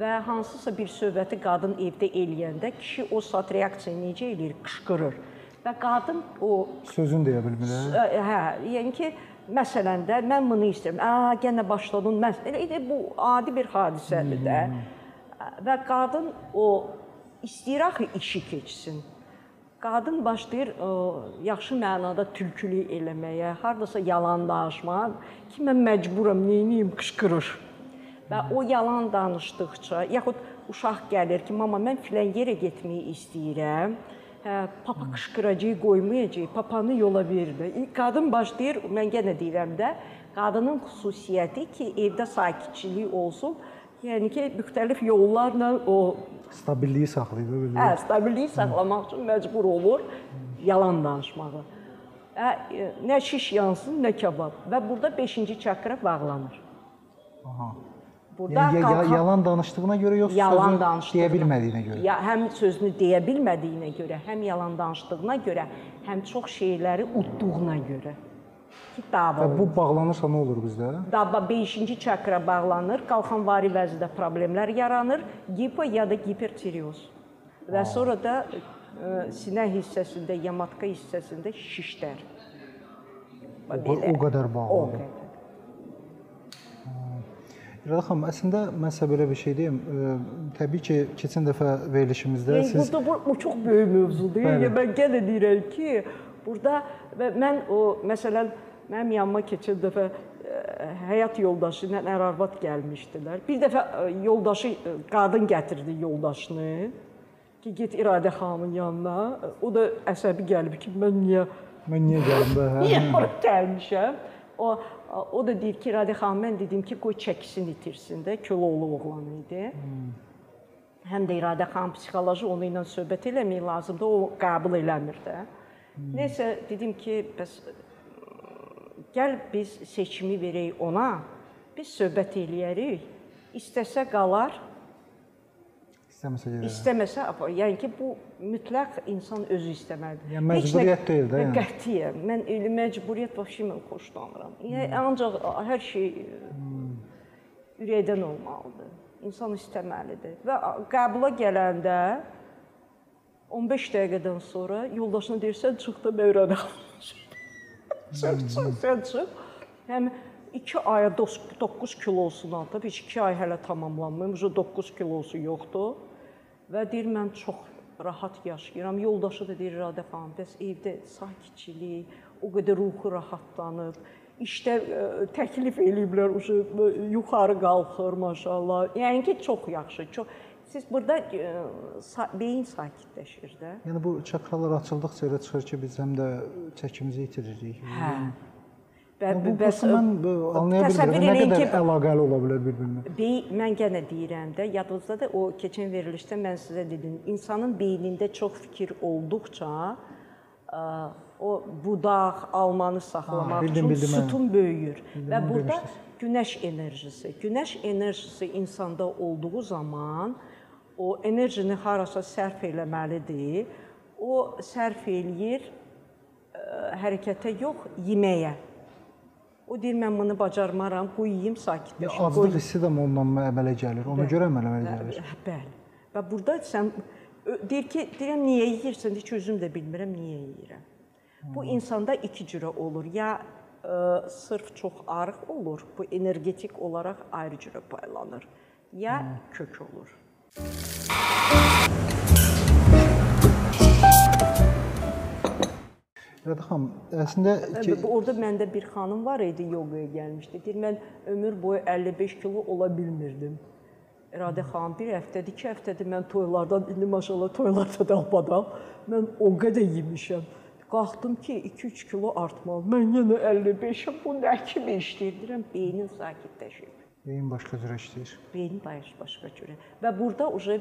və hansısa bir söhbəti qadın evdə eləyəndə kişi o saat reaksiya necə eləyir? Qışqırır. Və qadın o Sözün deyə bilmir. hə? Ə, Hə, yəni ki, məsələn də mən bunu istəyirəm. A, yenə başladın. Mən elə, elə bu adi bir hadisədir də. Və qadın o istəyir axı işi keçsin. Qadın başlayır o, yaxşı mənada tülkülük eləməyə, hardasa yalan danışmağa ki, mən məcburam, neyniyim, qışqırır. Və o yalan danışdıqca, yaxud uşaq gəlir ki, mama mən filan yerə getməyi istəyirəm. Hə, papa qışqıracaq, qoymayacaq, papanı yola verdi. Qadın başlayır, mən yenə deyirəm də, qadının xüsusiyyəti ki, evdə sakitçilik olsun. Yəni ki, müxtəlif yollarla o Stabilliyi saxlayır, bilmir. hə, stabilliyi saxlamaq üçün məcbur olur yalan danışmağa. Hə, nə şiş yansın, nə kabab. Və burada 5-ci çakra bağlanır. Aha. Burada Yəni qalxan- yalan danışdığına görə yoxsa yalan danışdığına deyə bilmədiyinə görə. Ya həm sözünü deyə bilmədiyinə görə, həm yalan danışdığına görə, həm çox şeyləri utduğuna görə ki, dava Və bu bağlanırsa nə olur bizdə? Dava 5-ci çakra bağlanır, qalxanvari vəzdə problemlər yaranır, gipo ya da hipertireoz. Və sonra da ə, sinə hissəsində, yamatka hissəsində şişlər. O, o qədər O bağlıdır. qədər. İradə xanım, əslində mən sizə belə bir şey deyim. Ə, təbii ki, keçən dəfə verilişimizdə Yəni siz burada bu, bu çox böyük mövzudur. Yəni mən yenə deyirəm ki, burada mən o məsələn mənim yanıma keçən dəfə ə, həyat yoldaşı ilə ər-arvad gəlmişdilər. Bir dəfə ə, yoldaşı ə, qadın gətirdi yoldaşını ki, get İradə xanımın yanına. O da əsəbi gəlib ki, mən niyə mən niyə gəlim də? Hə? niyə bura gəlmişəm? O o da deyir ki, İradə xanım mən dedim ki, qoy çəkisini itirsin də, Köloğlu oğlan idi. Həm də İradə xanım psixoloji onu ilə söhbət eləmək lazımdır, o qəbul eləmir də. Nəsə dedim ki, bəs gəl biz seçimi verək ona. Biz söhbət eləyərik. İstəsə qalar, İstəməsə gedər. İstəməsə, apar. yəni ki, bu mütləq insan özü istəməlidir. Yəni Heç nə- məcburiyyət deyil də, yəni. Qətiyyən. Mən elə məcburiyyət vəbşi mən xoşlamıram. Yəni ancaq hər şey Hmm. ürəkdən olmalıdır. İnsan istəməlidir. Və qəbula gələndə 15 dəqiqədən sonra yoldaşına deyirsən çıx da məvrədə. Çıx, çıx, sən çıx. Həm 2 aya 9 kilosunu atıb, 2 ay hələ tamamlanmayıb, 9 kilosu yoxdur. Və deyir mən çox rahat yaşayıram. Yoldaşı da deyir Radə xanım, bəs evdə sakitçilik, o qədər ruhu rahatlanıb. İşdə ə, təklif eləyiblər, uşu yuxarı qalxır maşallah. Yəni ki, çox yaxşı. Çox siz burada ə, sa beyin sakitləşir də. Yəni bu çakralar açıldıqca elə çıxır ki, biz həm də çəkimizi itiririk. Hə. Və Yəni, bu bəs mən anlaya bilmirəm. Nə qədər ki, əlaqəli ola bilər bir-birinə. Bey, mən yenə deyirəm də, yadınızdadır, o keçən verilişdə mən sizə dedim, insanın beynində çox fikir olduqca ə, o budaq, almanı saxlamaq Ha, bildim, üçün bildim, mən. sütun böyüyür. Və onu burada demişdiniz. günəş enerjisi, günəş enerjisi insanda olduğu zaman o enerjini harasa sərf eləməlidir. O sərf eləyir ə, hərəkətə yox, yeməyə. O deyir mən bunu bacarmaram, qoy yeyim Ya sakitləşim. aclıq hissi də ondan əmələ gəlir. Ona Bəli. görə əmələ gəlir. Hə, Bəli. Və burada sən deyir ki, deyirəm niyə yeyirsən? Deyir ki, özüm də bilmirəm niyə yeyirəm. Bu insanda iki cürə olur. Ya ə, sırf çox arıq olur, bu energetik olaraq ayrı cürə paylanır. Ya kök olur. İradə xanım, əslində ki, orada məndə bir xanım var idi, yoqaya gəlmişdi. Deyir mən ömür boyu 55 kilo ola bilmirdim. İradə xanım bir həftədir, iki həftədir mən toylardan indi maşallah toylarda dalbadal mən o qədər yemişəm. Qalxdım ki 2-3 kilo artmalı. Mən yenə 55-im. Bu nə kimi işləyir? Deyirəm beynin sakitləşir. Beyin başqa cürə işləyir. Beyin başqa cürə. Və burada uje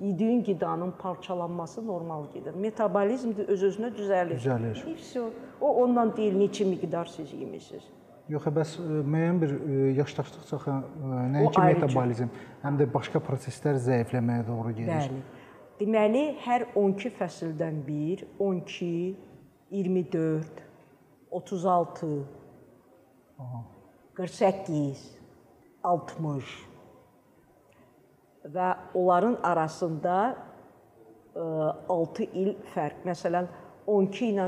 yediyin qidanın parçalanması normal gedir. Metabolizm öz-özünə düzəlir. Düzəlir. Hepsi o ondan deyil neçə miqdar siz yemisiniz. Yox, e, bəs e, müəyyən bir e, yaşlaşdıqca nəinki metabolizm, həm də başqa proseslər zəifləməyə doğru gedir. Bəli. Deməli, hər 12 fəsildən bir, 12, 24, 36, Aha. 48 60 və onların arasında 6 il fərq. Məsələn, 12 ilə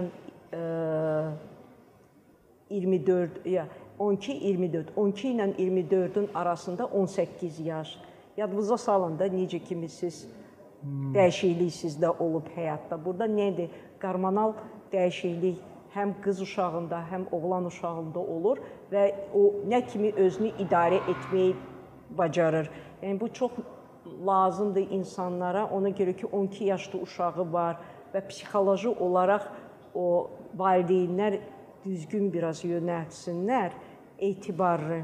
24 ya 12 24 12 ilə 24-ün arasında 18 yaş. Yadınıza salın da necə kimi siz hmm. dəyişiklik sizdə olub həyatda. Burada nədir? Hormonal dəyişiklik həm qız uşağında, həm oğlan uşağında olur və o nə kimi özünü idarə etməyi bacarır. Yəni bu çox lazımdır insanlara. Ona görə ki 12 yaşlı uşağı var və psixoloji olaraq o valideynlər düzgün biraz yönəltsinlər etibarlı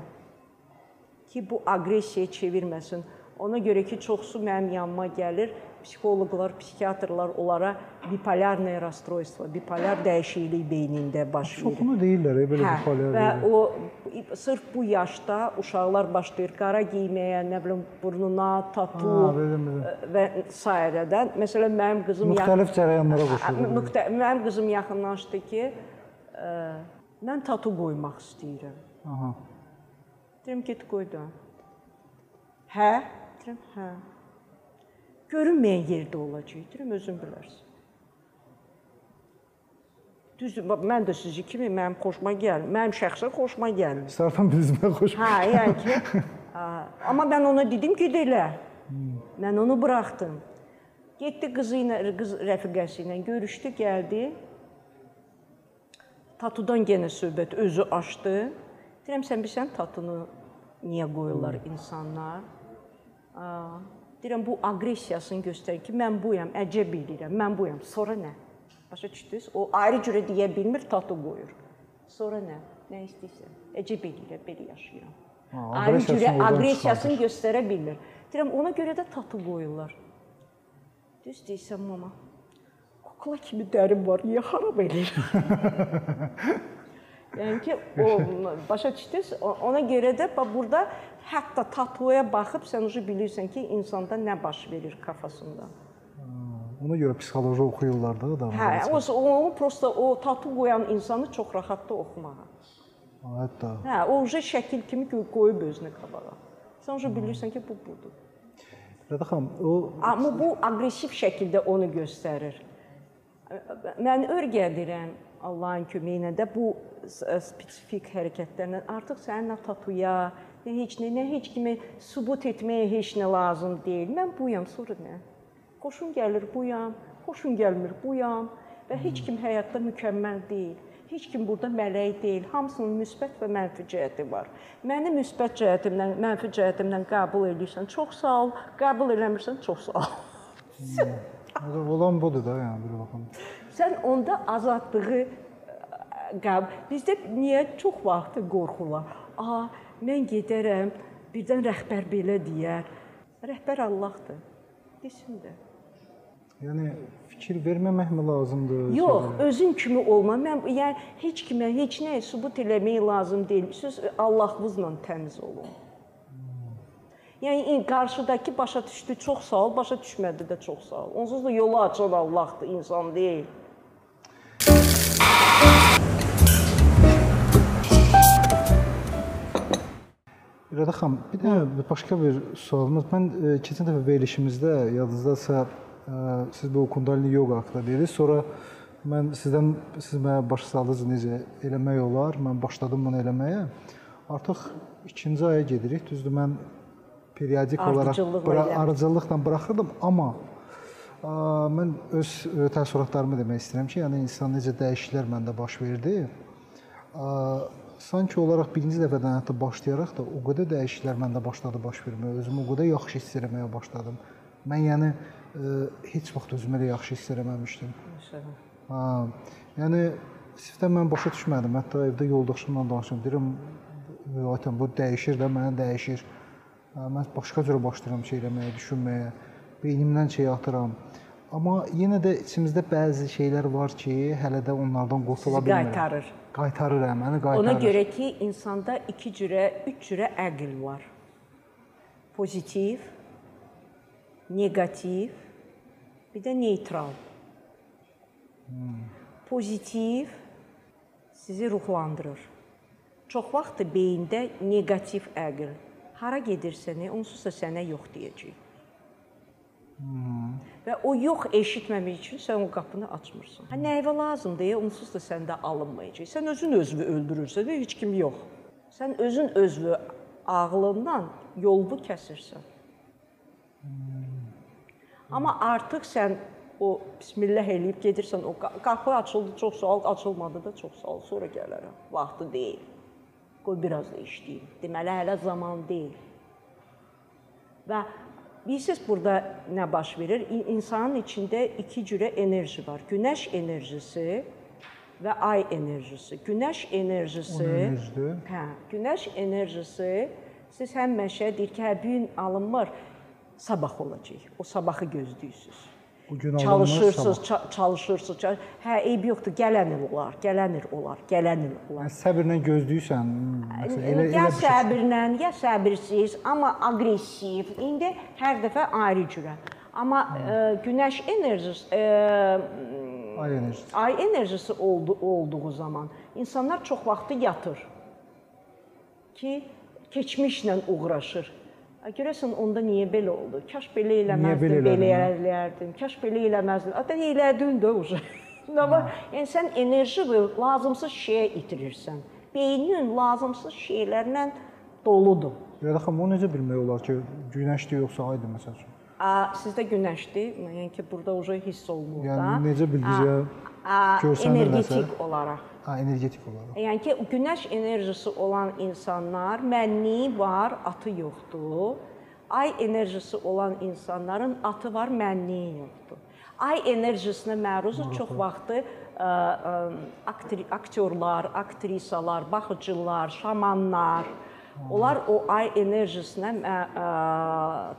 ki bu aqressiyaya çevirməsin. Ona görə ki çoxsu mənim yanıma gəlir psixoloqlar, psixiatrlar onlara bipolyarnə rastroystvo, bipolyar dəyişiklik beynində baş verir. Çoxunu deyirlər, e, belə hə, bipolyar. Və deyirlər. o sırf bu yaşda uşaqlar başlayır qara geyməyə, nə bilim burnuna tatu ha, bilim, bilim. və sairədən. Məsələn, mənim qızım müxtəlif cərəyanlara hə, qoşulur. Hə, müxtə mənim qızım yaxınlaşdı ki, ə, mən tatu qoymaq istəyirəm. Aha. Deyirəm, get qoy da. Hə? Deyirəm, hə görünməyən yerdə olacaq. Deyirəm özün bilərsən. Düzdür, mən də sizi kimi mənim xoşuma gəlir. Mənim şəxsən xoşuma gəlir. Sarfan bizimə <laughs> xoş. Hə, yəni ki, amma mən ona dedim ki, elə. Hmm. Mən onu buraxdım. Getdi qızı ilə, qız rəfiqəsi ilə görüşdü, gəldi. Tatudan yenə söhbət özü açdı. Deyirəm sən bilirsən tatunu niyə qoyurlar insanlar? Aa, Deyirəm bu aqressiyasını göstərir ki, mən buyam, əcəb eləyirəm, mən buyam. Sonra nə? Başa düşdünüz? O ayrı cürə deyə bilmir, tatu qoyur. Sonra nə? Nə istəyirsən? Əcəb eləyirəm, belə yaşayıram. Ha, ayrı cürə aqressiyasını göstərə bilmir. Deyirəm ona görə də tatu qoyurlar. Düz deyirsən mama. Kukla kimi dərim var, niyə xarab eləyir? <laughs> yəni ki, o başa düşdünüz? Ona görə də burada Hətta tatuya baxıb sən uje bilirsən ki, insanda nə baş verir kafasında. Ona görə psixoloji oxuyurlar da adamlar. Hə, o onu prosta o tatu qoyan insanı çox rahatdır oxumağa. Hətta. Hə, o uje şəkil kimi qoyub özünə qabağa. Sən uje bilirsən ki, bu budur. Rəda xanım, o amma bu aqressiv şəkildə onu göstərir. Mən örgədirəm Allahın köməyi ilə də bu spesifik hərəkətlərlə artıq sənin nə tatuya, heç nə, nə heç kimi sübut etməyə heç nə lazım deyil. Mən buyam, sonra nə? Xoşum gəlir buyam, xoşum gəlmir buyam və heç kim həyatda mükəmməl deyil. Heç kim burada mələk deyil. Hamısının müsbət və mənfi cəhəti var. Məni müsbət cəhətimdən, mənfi cəhətimdən qəbul edirsən, çox sağ ol. Qəbul eləmirsən, çox sağ ol. Hmm. Olan budur da, yəni bir baxın. Sən onda azadlığı qəbul. Bizdə niyə çox vaxt qorxurlar? Aha, mən gedərəm, birdən rəhbər belə deyər. Rəhbər Allahdır. Desin də. Yəni fikir verməməkmi lazımdır? Yox, sonra? özün kimi olma. Mən yəni heç kimə heç nəyə sübut eləmək lazım deyil. Siz Allahınızla təmiz olun. Yəni qarşıdakı başa düşdü, çox sağ ol, başa düşmədi də çox sağ ol. Onsuz da yolu açan Allahdır, insan deyil. İradə xanım, bir də başqa bir sualımız. Mən e, keçən dəfə verilişimizdə yadınızdasə e, siz bu kundalini yoga haqqında dediniz. Sonra mən sizdən siz mənə baş saldınız necə eləmək olar. Mən başladım bunu eləməyə. Artıq ikinci aya gedirik. Düzdür, mən periodik olaraq bura, arıcıllıqla buraxırdım, amma ə, mən öz təəssüratlarımı demək istəyirəm ki, yəni insan necə dəyişikliklər məndə baş verdi. Ə, sanki olaraq birinci dəfədən hətta başlayaraq da o qədər dəyişikliklər məndə başladı baş verməyə. Özümü o qədər yaxşı hiss etməyə başladım. Mən yəni ə, e, heç vaxt özümü elə yaxşı hiss etməmişdim. Ha, yəni sifətən mən başa düşmədim. Hətta evdə yoldaşımla danışıram. Deyirəm, "Aytan bu dəyişir də, mənə dəyişir." Mən başqa cür başlayıram şey eləməyə, düşünməyə. Beynimdən şey atıram. Amma yenə də içimizdə bəzi şeylər var ki, hələ də onlardan qurtula bilmirəm. Qaytarır. Qaytarır hə, məni qaytarır. Ona görə ki, insanda 2 cürə, 3 cürə əql var. Pozitiv, negativ bir də neytral. Pozitiv sizi ruhlandırır. Çox vaxt beyində neqativ əql hara gedirsən, onsuz da sənə yox deyəcək. Və o yox eşitməmək üçün sən o qapını açmırsan. Hə nəyə lazımdır? Onsuz da səndə alınmayacaq. Sən özün özünü öldürürsən və heç kim yox. Sən özün özünü ağlından yolunu kəsirsən. Amma artıq sən o bismillah eləyib gedirsən, o qa- qapı açıldı, çox ol, açılmadı da çox ol, sonra gələrəm. Vaxtı deyil. Qoy biraz da işləyim. Deməli hələ zaman deyil. Və bilirsiniz burada nə baş verir? İnsanın içində iki cürə enerji var. Günəş enerjisi və ay enerjisi. Günəş enerjisi? Hə, günəş enerjisi siz həmişə deyir ki, hə bu gün alınmır, sabah olacaq. O sabahı gözləyirsiniz. Bu gün alınmır, çalışırsınız, ça- çalışırsınız. çal- Hə, eyb yoxdur, gələn il olar, gələn il olar, gələn il olar. Yəni səbirlə gözləyirsən. Məsələn, elə ya elə şey. səbirlə, ya səbirsiz, amma aqressiv. İndi hər dəfə ayrı cürə. Amma ə, günəş enerjisi, ə, Ay enerjisi. ay enerjisi oldu, olduğu zaman insanlar çox vaxtı yatır ki, keçmişlə uğraşır. Görəsən onda niyə belə oldu? Kaş belə eləməzdim, belə hə? eləyərdim. Kaş belə eləməzdim. Ata elədin də <laughs> uje. Amma yəni sən enerji və lazımsız şeyə itirirsən. Beynin lazımsız şeylərlə doludur. Ya da xanım, o necə bilmək olar ki, günəşdir yoxsa aydır məsəl üçün? A, sizdə günəşdir, yəni ki, burada uje hiss olunur da. Yəni necə bildiniz ya? Görsənirlərsə? energetik olaraq. Ha, energetik olaraq. Yəni ki, günəş enerjisi olan insanlar mənni var, atı yoxdur. Ay enerjisi olan insanların atı var, mənni yoxdur. Ay enerjisinə məruz çox vaxtı ə, ə, aktri aktyorlar, aktrisalar, baxıcılar, şamanlar, onlar o ay enerjisinə ə, ə,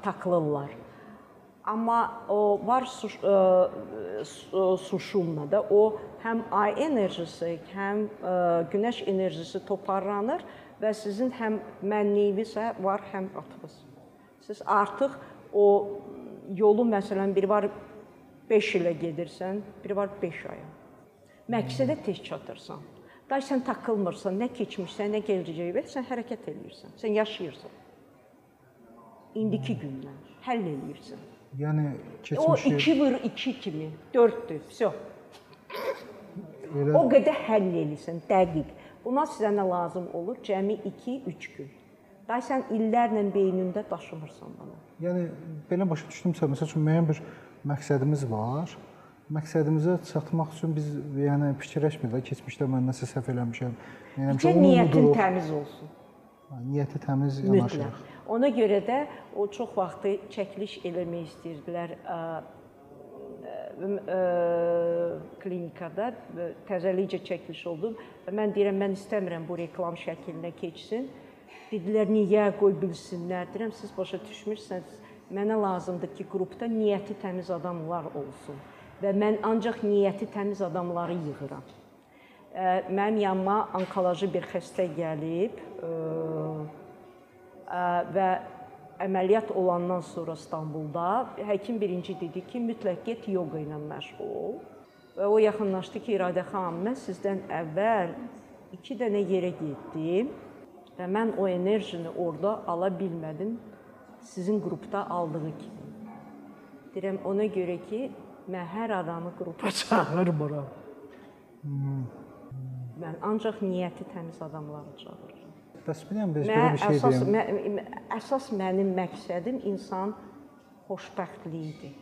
takılırlar. Amma o var suş, ə, su- suşumla da o həm ay enerjisi, həm ə, günəş enerjisi toparlanır və sizin həm mənnivinizə var, həm atınız. Siz artıq o yolu məsələn biri var 5 ilə gedirsən, biri var 5 aya. Məqsədə tez çatırsan. Day sən takılmırsan, nə keçmişsən, nə gələcəyi sən hərəkət eləyirsən. Sən yaşayırsan. İndiki gündən həll eləyirsən. Yəni O keçmişi 2 vur 2 kimi 4-dür. Vəsə. elə O qədər həll eləyirsən, dəqiq. Buna sizə nə lazım olur? Cəmi 2-3 gün. Day sən illərlə beynində daşımırsan bunu. yəni belə başa düşdümsə, məsəl üçün müəyyən bir məqsədimiz var. Məqsədimizə çatmaq üçün biz yəni fikirləşmirik də keçmişdə mən nəsə səhv eləmişəm. Yəni Bircə niyyətin təmiz olsun. Niyyəti təmiz Mütləq. yanaşırıq. Ona görə də o çox vaxtı çəkiliş eləmək istəyirdilər klinikada təzəlicə çəkiliş oldu və mən deyirəm mən istəmirəm bu reklam şəklinə keçsin. Dedilər niyə qoy bilsinlər. Deyirəm siz başa düşmürsünüz. Mənə lazımdır ki, qrupda niyyəti təmiz adamlar olsun və mən ancaq niyyəti təmiz adamları yığıram. Mənim yanıma onkoloji bir xəstə gəlib və əməliyyat olandan sonra İstanbulda həkim birinci dedi ki, mütləq get yoga ilə məşğul ol. Və o yaxınlaşdı ki, İradə xanım, mən sizdən əvvəl 2 dənə yerə getdim və mən o enerjini orada ala bilmədim sizin qrupda aldığı kimi. Deyirəm ona görə ki, mən hər adamı qrupa çağırmıram. Mən ancaq niyyəti təmiz adamları çağırıram. Bəs bilirəm biz belə Mən bir şey deyim. mə, mə- əsas mənim məqsədim insan xoşbəxtliyidir.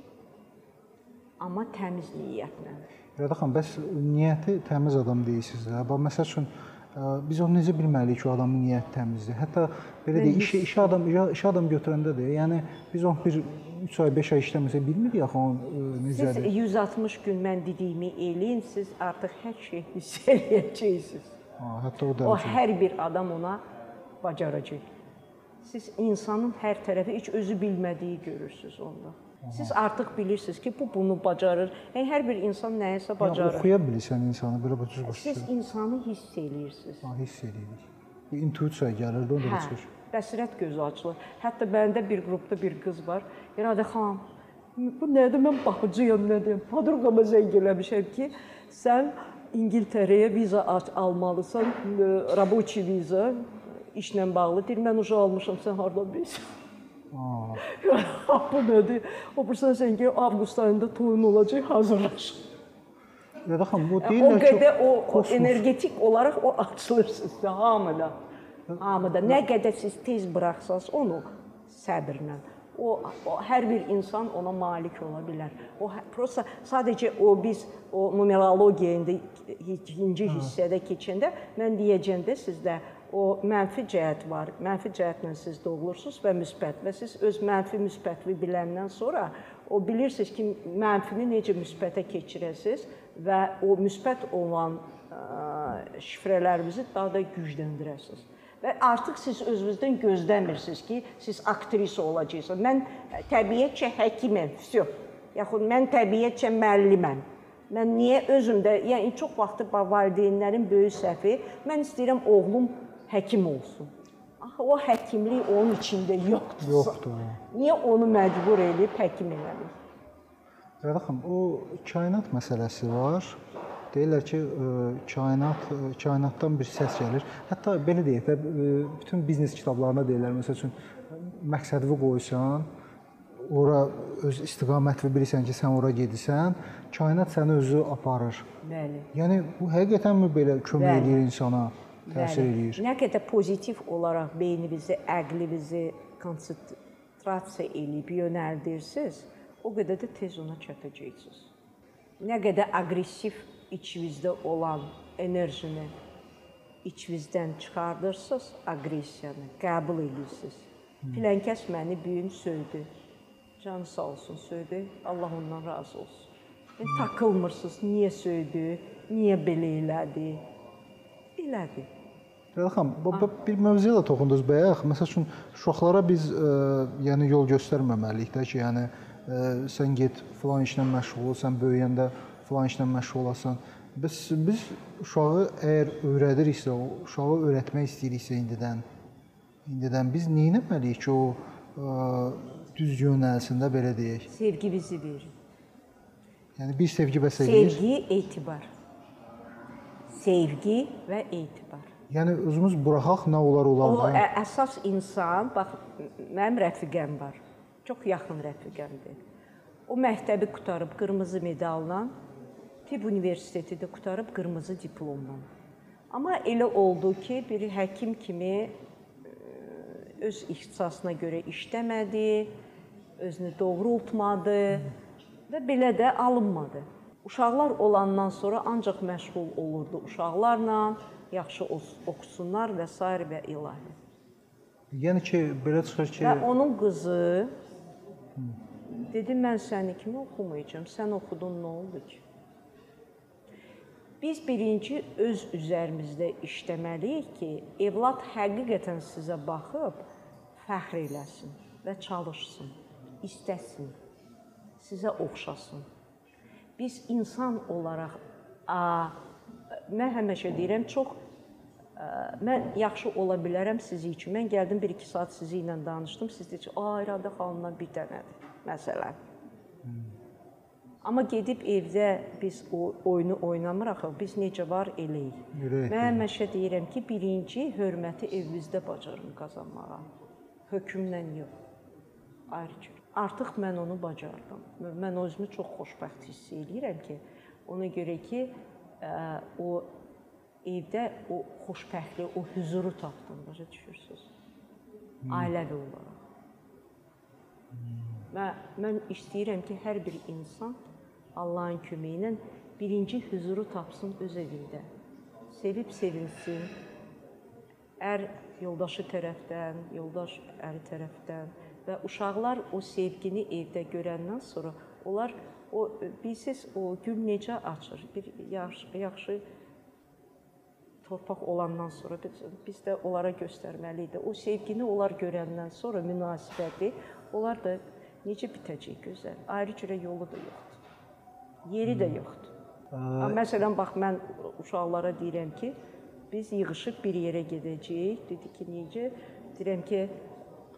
Amma təmiz niyyətlə. Rəda xanım, bəs niyyəti təmiz adam deyirsiniz də. Bax məsəl üçün biz onu necə bilməliyik ki, o adamın niyyəti təmizdir? Hətta belə deyək, iş iş adam iş adam götürəndə də, yəni biz onu bir 3 ay, 5 ay işləməsə bilmirik axı o ə, Siz necədir? 160 gün mən dediyimi eləyin, siz artıq hər şey hiss <laughs> eləyəcəksiniz. Ha, hətta o O dərəcə. hər bir adam ona bacaracaq. Siz insanın hər tərəfi heç özü bilmədiyi görürsüz onda. Siz artıq bilirsiniz ki, bu bunu bacarır. Yəni hər bir insan nəyisə bacarır. oxuya bilirsən insanı belə başa başa. Siz insanı hiss eləyirsiniz. Ha, hiss edirik. Bir intuisiya gəlir də onda Hə, çıxır. bəsirət gözü açılır. Hətta məndə bir qrupda bir qız var. İradə xanım, Bu nədir? Mən baxıcıyam, nə deyim? Podruqama zəng eləmişəm ki, sən İngiltərəyə viza almalısan, e, raboçi viza işlə bağlı. Deyir, mən uje almışam, sən hardan bilirsən? Bu nədir? O bursa sən ki, avqust ayında toyun olacaq, hazırlaş. Rəda xanım, bu O deyirlər ki, qədər o, o energetik olaraq o açılır sizdə hamıda. Hamıda nə qədər siz tez buraxsaz onu səbrlə o, o hər bir insan ona malik ola bilər. O hə- prosta sadəcə o biz o numerologiya indi ikinci hissədə keçəndə mən deyəcəm də sizdə o mənfi cəhət var. Mənfi cəhətlə siz doğulursunuz və müsbət və siz öz mənfi müsbətli biləndən sonra o bilirsiniz ki, mənfini necə müsbətə keçirəsiniz və o müsbət olan ə, şifrələrinizi daha da gücləndirəsiniz. Və artıq siz özünüzdən gözləmirsiniz ki, siz aktrisa olacaqsınız. Mən təbiətcə həkiməm, vsyo. Yaxud mən təbiətcə müəlliməm. Mən niyə özümdə, yəni çox vaxt valideynlərin böyük səhvi, mən istəyirəm oğlum həkim olsun. Axı o həkimlik onun içində yoxdur. Yoxdur. Niyə onu məcbur edib həkim eləmək? Rəda xanım, o kainat məsələsi var. Deyirlər ki, ə, kainat ə, kainatdan bir səs gəlir. Hətta belə deyək də, ə, bütün biznes kitablarında deyirlər, məsəl üçün məqsədini qoysan, ora öz istiqamətini bilirsən ki, sən ora gedirsən, kainat səni özü aparır. Bəli. Yəni bu həqiqətənmi belə kömək Bəli. edir insana, təsir edir? Nə qədər pozitiv olaraq beyninizi, əqlinizi konsentrasiya eləyib yönəldirsiniz, o qədər də tez ona çatacaqsınız. Nə qədər aqressiv içinizdə olan enerjini içinizdən çıxardırsınız, aqressiyanı qəbul edirsiniz. Filankəs məni bu gün söydü. Canı sağ olsun söydü. Allah ondan razı olsun. Yəni takılmırsınız, niyə söydü, niyə belə elədi? Elədi. Bu bir mövzuya da toxundunuz bayaq. Məsəl üçün uşaqlara biz ə, yəni yol göstərməməliyik də ki, yəni ə, sən get filan işlə məşğul ol, sən böyüyəndə filan işlə məşğul olasan. Biz biz uşağı əgər öyrədiriksə, o uşağı öyrətmək istəyiriksə indidən indidən biz nə etməliyik ki, o ə, düz yönəlsində belə deyək. Sevgi bizi verir. Yəni bir sevgi bəs eləyir. Sevgi, etibar. Sevgi və etibar. Yəni özümüz buraxaq nə olar olar O da. ə- əsas insan, bax mənim rəfiqəm var. Çox yaxın rəfiqəmdir. O məktəbi qutarıb qırmızı medalla, Tibb universiteti də qutarıb qırmızı diplomla. Amma elə oldu ki, bir həkim kimi ə, öz ixtisasına görə işləmədi, özünü doğrultmadı və belə də alınmadı. Uşaqlar olandan sonra ancaq məşğul olurdu uşaqlarla, yaxşı oxusunlar və s. və ilahi. Yəni ki, belə çıxır ki, Və onun qızı dedi mən səni kimi oxumayacağam. Sən oxudun nə oldu ki? Biz birinci öz üzərimizdə işləməliyik ki, evlad həqiqətən sizə baxıb fəxr eləsin və çalışsın, istəsin, sizə oxşasın. Biz insan olaraq a, mən həmişə deyirəm, çox ə, mən yaxşı ola bilərəm sizi üçün. Mən gəldim 1-2 saat sizi ilə danışdım. Siz deyəcəksiniz, "A, İradə xanımdan bir dənədir." Məsələn. Amma gedib evdə biz o oyunu oynamırıq, biz necə var eləyik. Mən həmişə deyirəm ki, birinci hörməti evinizdə bacarın qazanmağa. Hökmlə yox. Ayrıca. Artıq mən onu bacardım. Mən özümü çox xoşbəxt hiss eləyirəm ki, ona görə ki, o evdə o xoşbəxtliyi, o huzuru tapdım, başa düşürsüz? Ailəvi olaraq. Və mən istəyirəm ki, hər bir insan Allahın köməyi ilə birinci huzuru tapsın öz evində. Sevib sevilsin. Ər yoldaşı tərəfdən, yoldaş əri tərəfdən və uşaqlar o sevgini evdə görəndən sonra onlar o bilsiz o gül necə açır? Bir yaxşı, yaxşı torpaq olandan sonra biz, biz də onlara göstərməliyik. O sevgini onlar görəndən sonra münasibəti onlar da necə bitəcək gözəl. Ayrı cürə yolu da yoxdur. Yeri də yoxdur. Amma məsələn bax mən uşaqlara deyirəm ki, biz yığılıb bir yerə gedəcəyik. Dedi ki, necə? Deyirəm ki,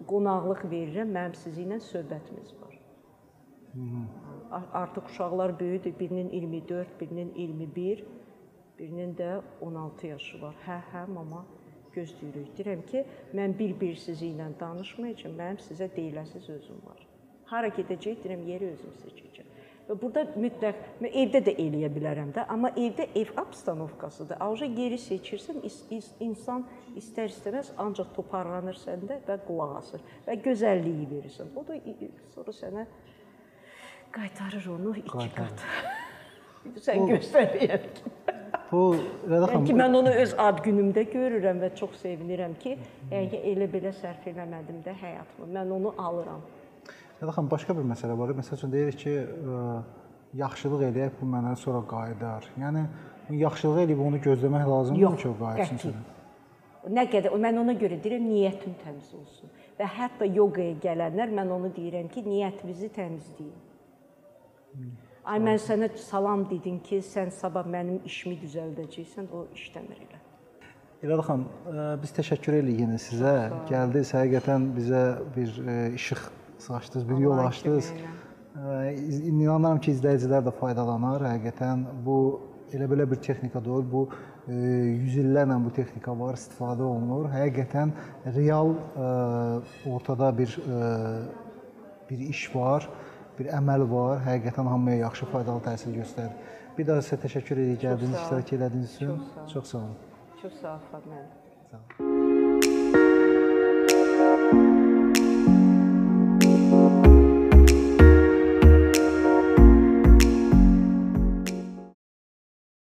qonaqlıq verirəm, mənim sizinlə söhbətimiz var. A- Artıq uşaqlar böyükdür. Birinin 24, birinin 21, birinin də 16 yaşı var. Hə, hə, mama gözləyirik. Deyirəm ki, mən bir-bir sizi ilə danışmayacağam. Mənim sizə deyiləsi sözüm var. Hara gedəcək, deyirəm, yeri özüm seçəcəm. Və burada mütləq mən evdə də eləyə bilərəm də, amma evdə ev obstanovkasıdır. Ancaq yeri seçirsən, insan istər-istəməz ancaq toparlanır səndə və qulaq asır və gözəlliyi verirsən. O da sonra sənə qaytarır onu iki Qaytarır. qat. Sən göstərir. Bu Rəda Yəni ki, xanım, mən onu öz ad günümdə görürəm və çox sevinirəm ki, yəni ki, elə belə sərf eləmədim də həyatımı. Mən onu alıram. Rəda xanım başqa bir məsələ var. Məsəl üçün deyirik ki, yaxşılıq eləyək, bu mənə sonra qayıdar. Yəni yaxşılıq eləyib onu gözləmək lazımdır ki, o qayıtsın. Nə qədər mən ona görə deyirəm niyyətin təmiz olsun. Və hətta yoqaya gələnlər mən onu deyirəm ki, niyyətinizi təmizləyin. Ay mən sənə salam dedim ki, sən sabah mənim işimi düzəldəcəksən, o işləmir elə. İrada xanım, ə, biz təşəkkür edirik yenə sizə. Gəldiniz, həqiqətən bizə bir ə, işıq saçdınız, bir yol açdınız. iz- İnanıram ki, izləyicilər də faydalanar. Həqiqətən bu elə belə bir texnika deyil, bu yüz illərlə bu texnika var, istifadə olunur. Həqiqətən real ortada bir bir iş var, bir əməl var. Həqiqətən hamıya yaxşı, faydalı təsir göstərir. Bir daha sizə təşəkkür edirik olun. iştirak etdiyiniz üçün. Çox sağ olun. Çox sağ olun. Ol Fadlan. Sağ olun.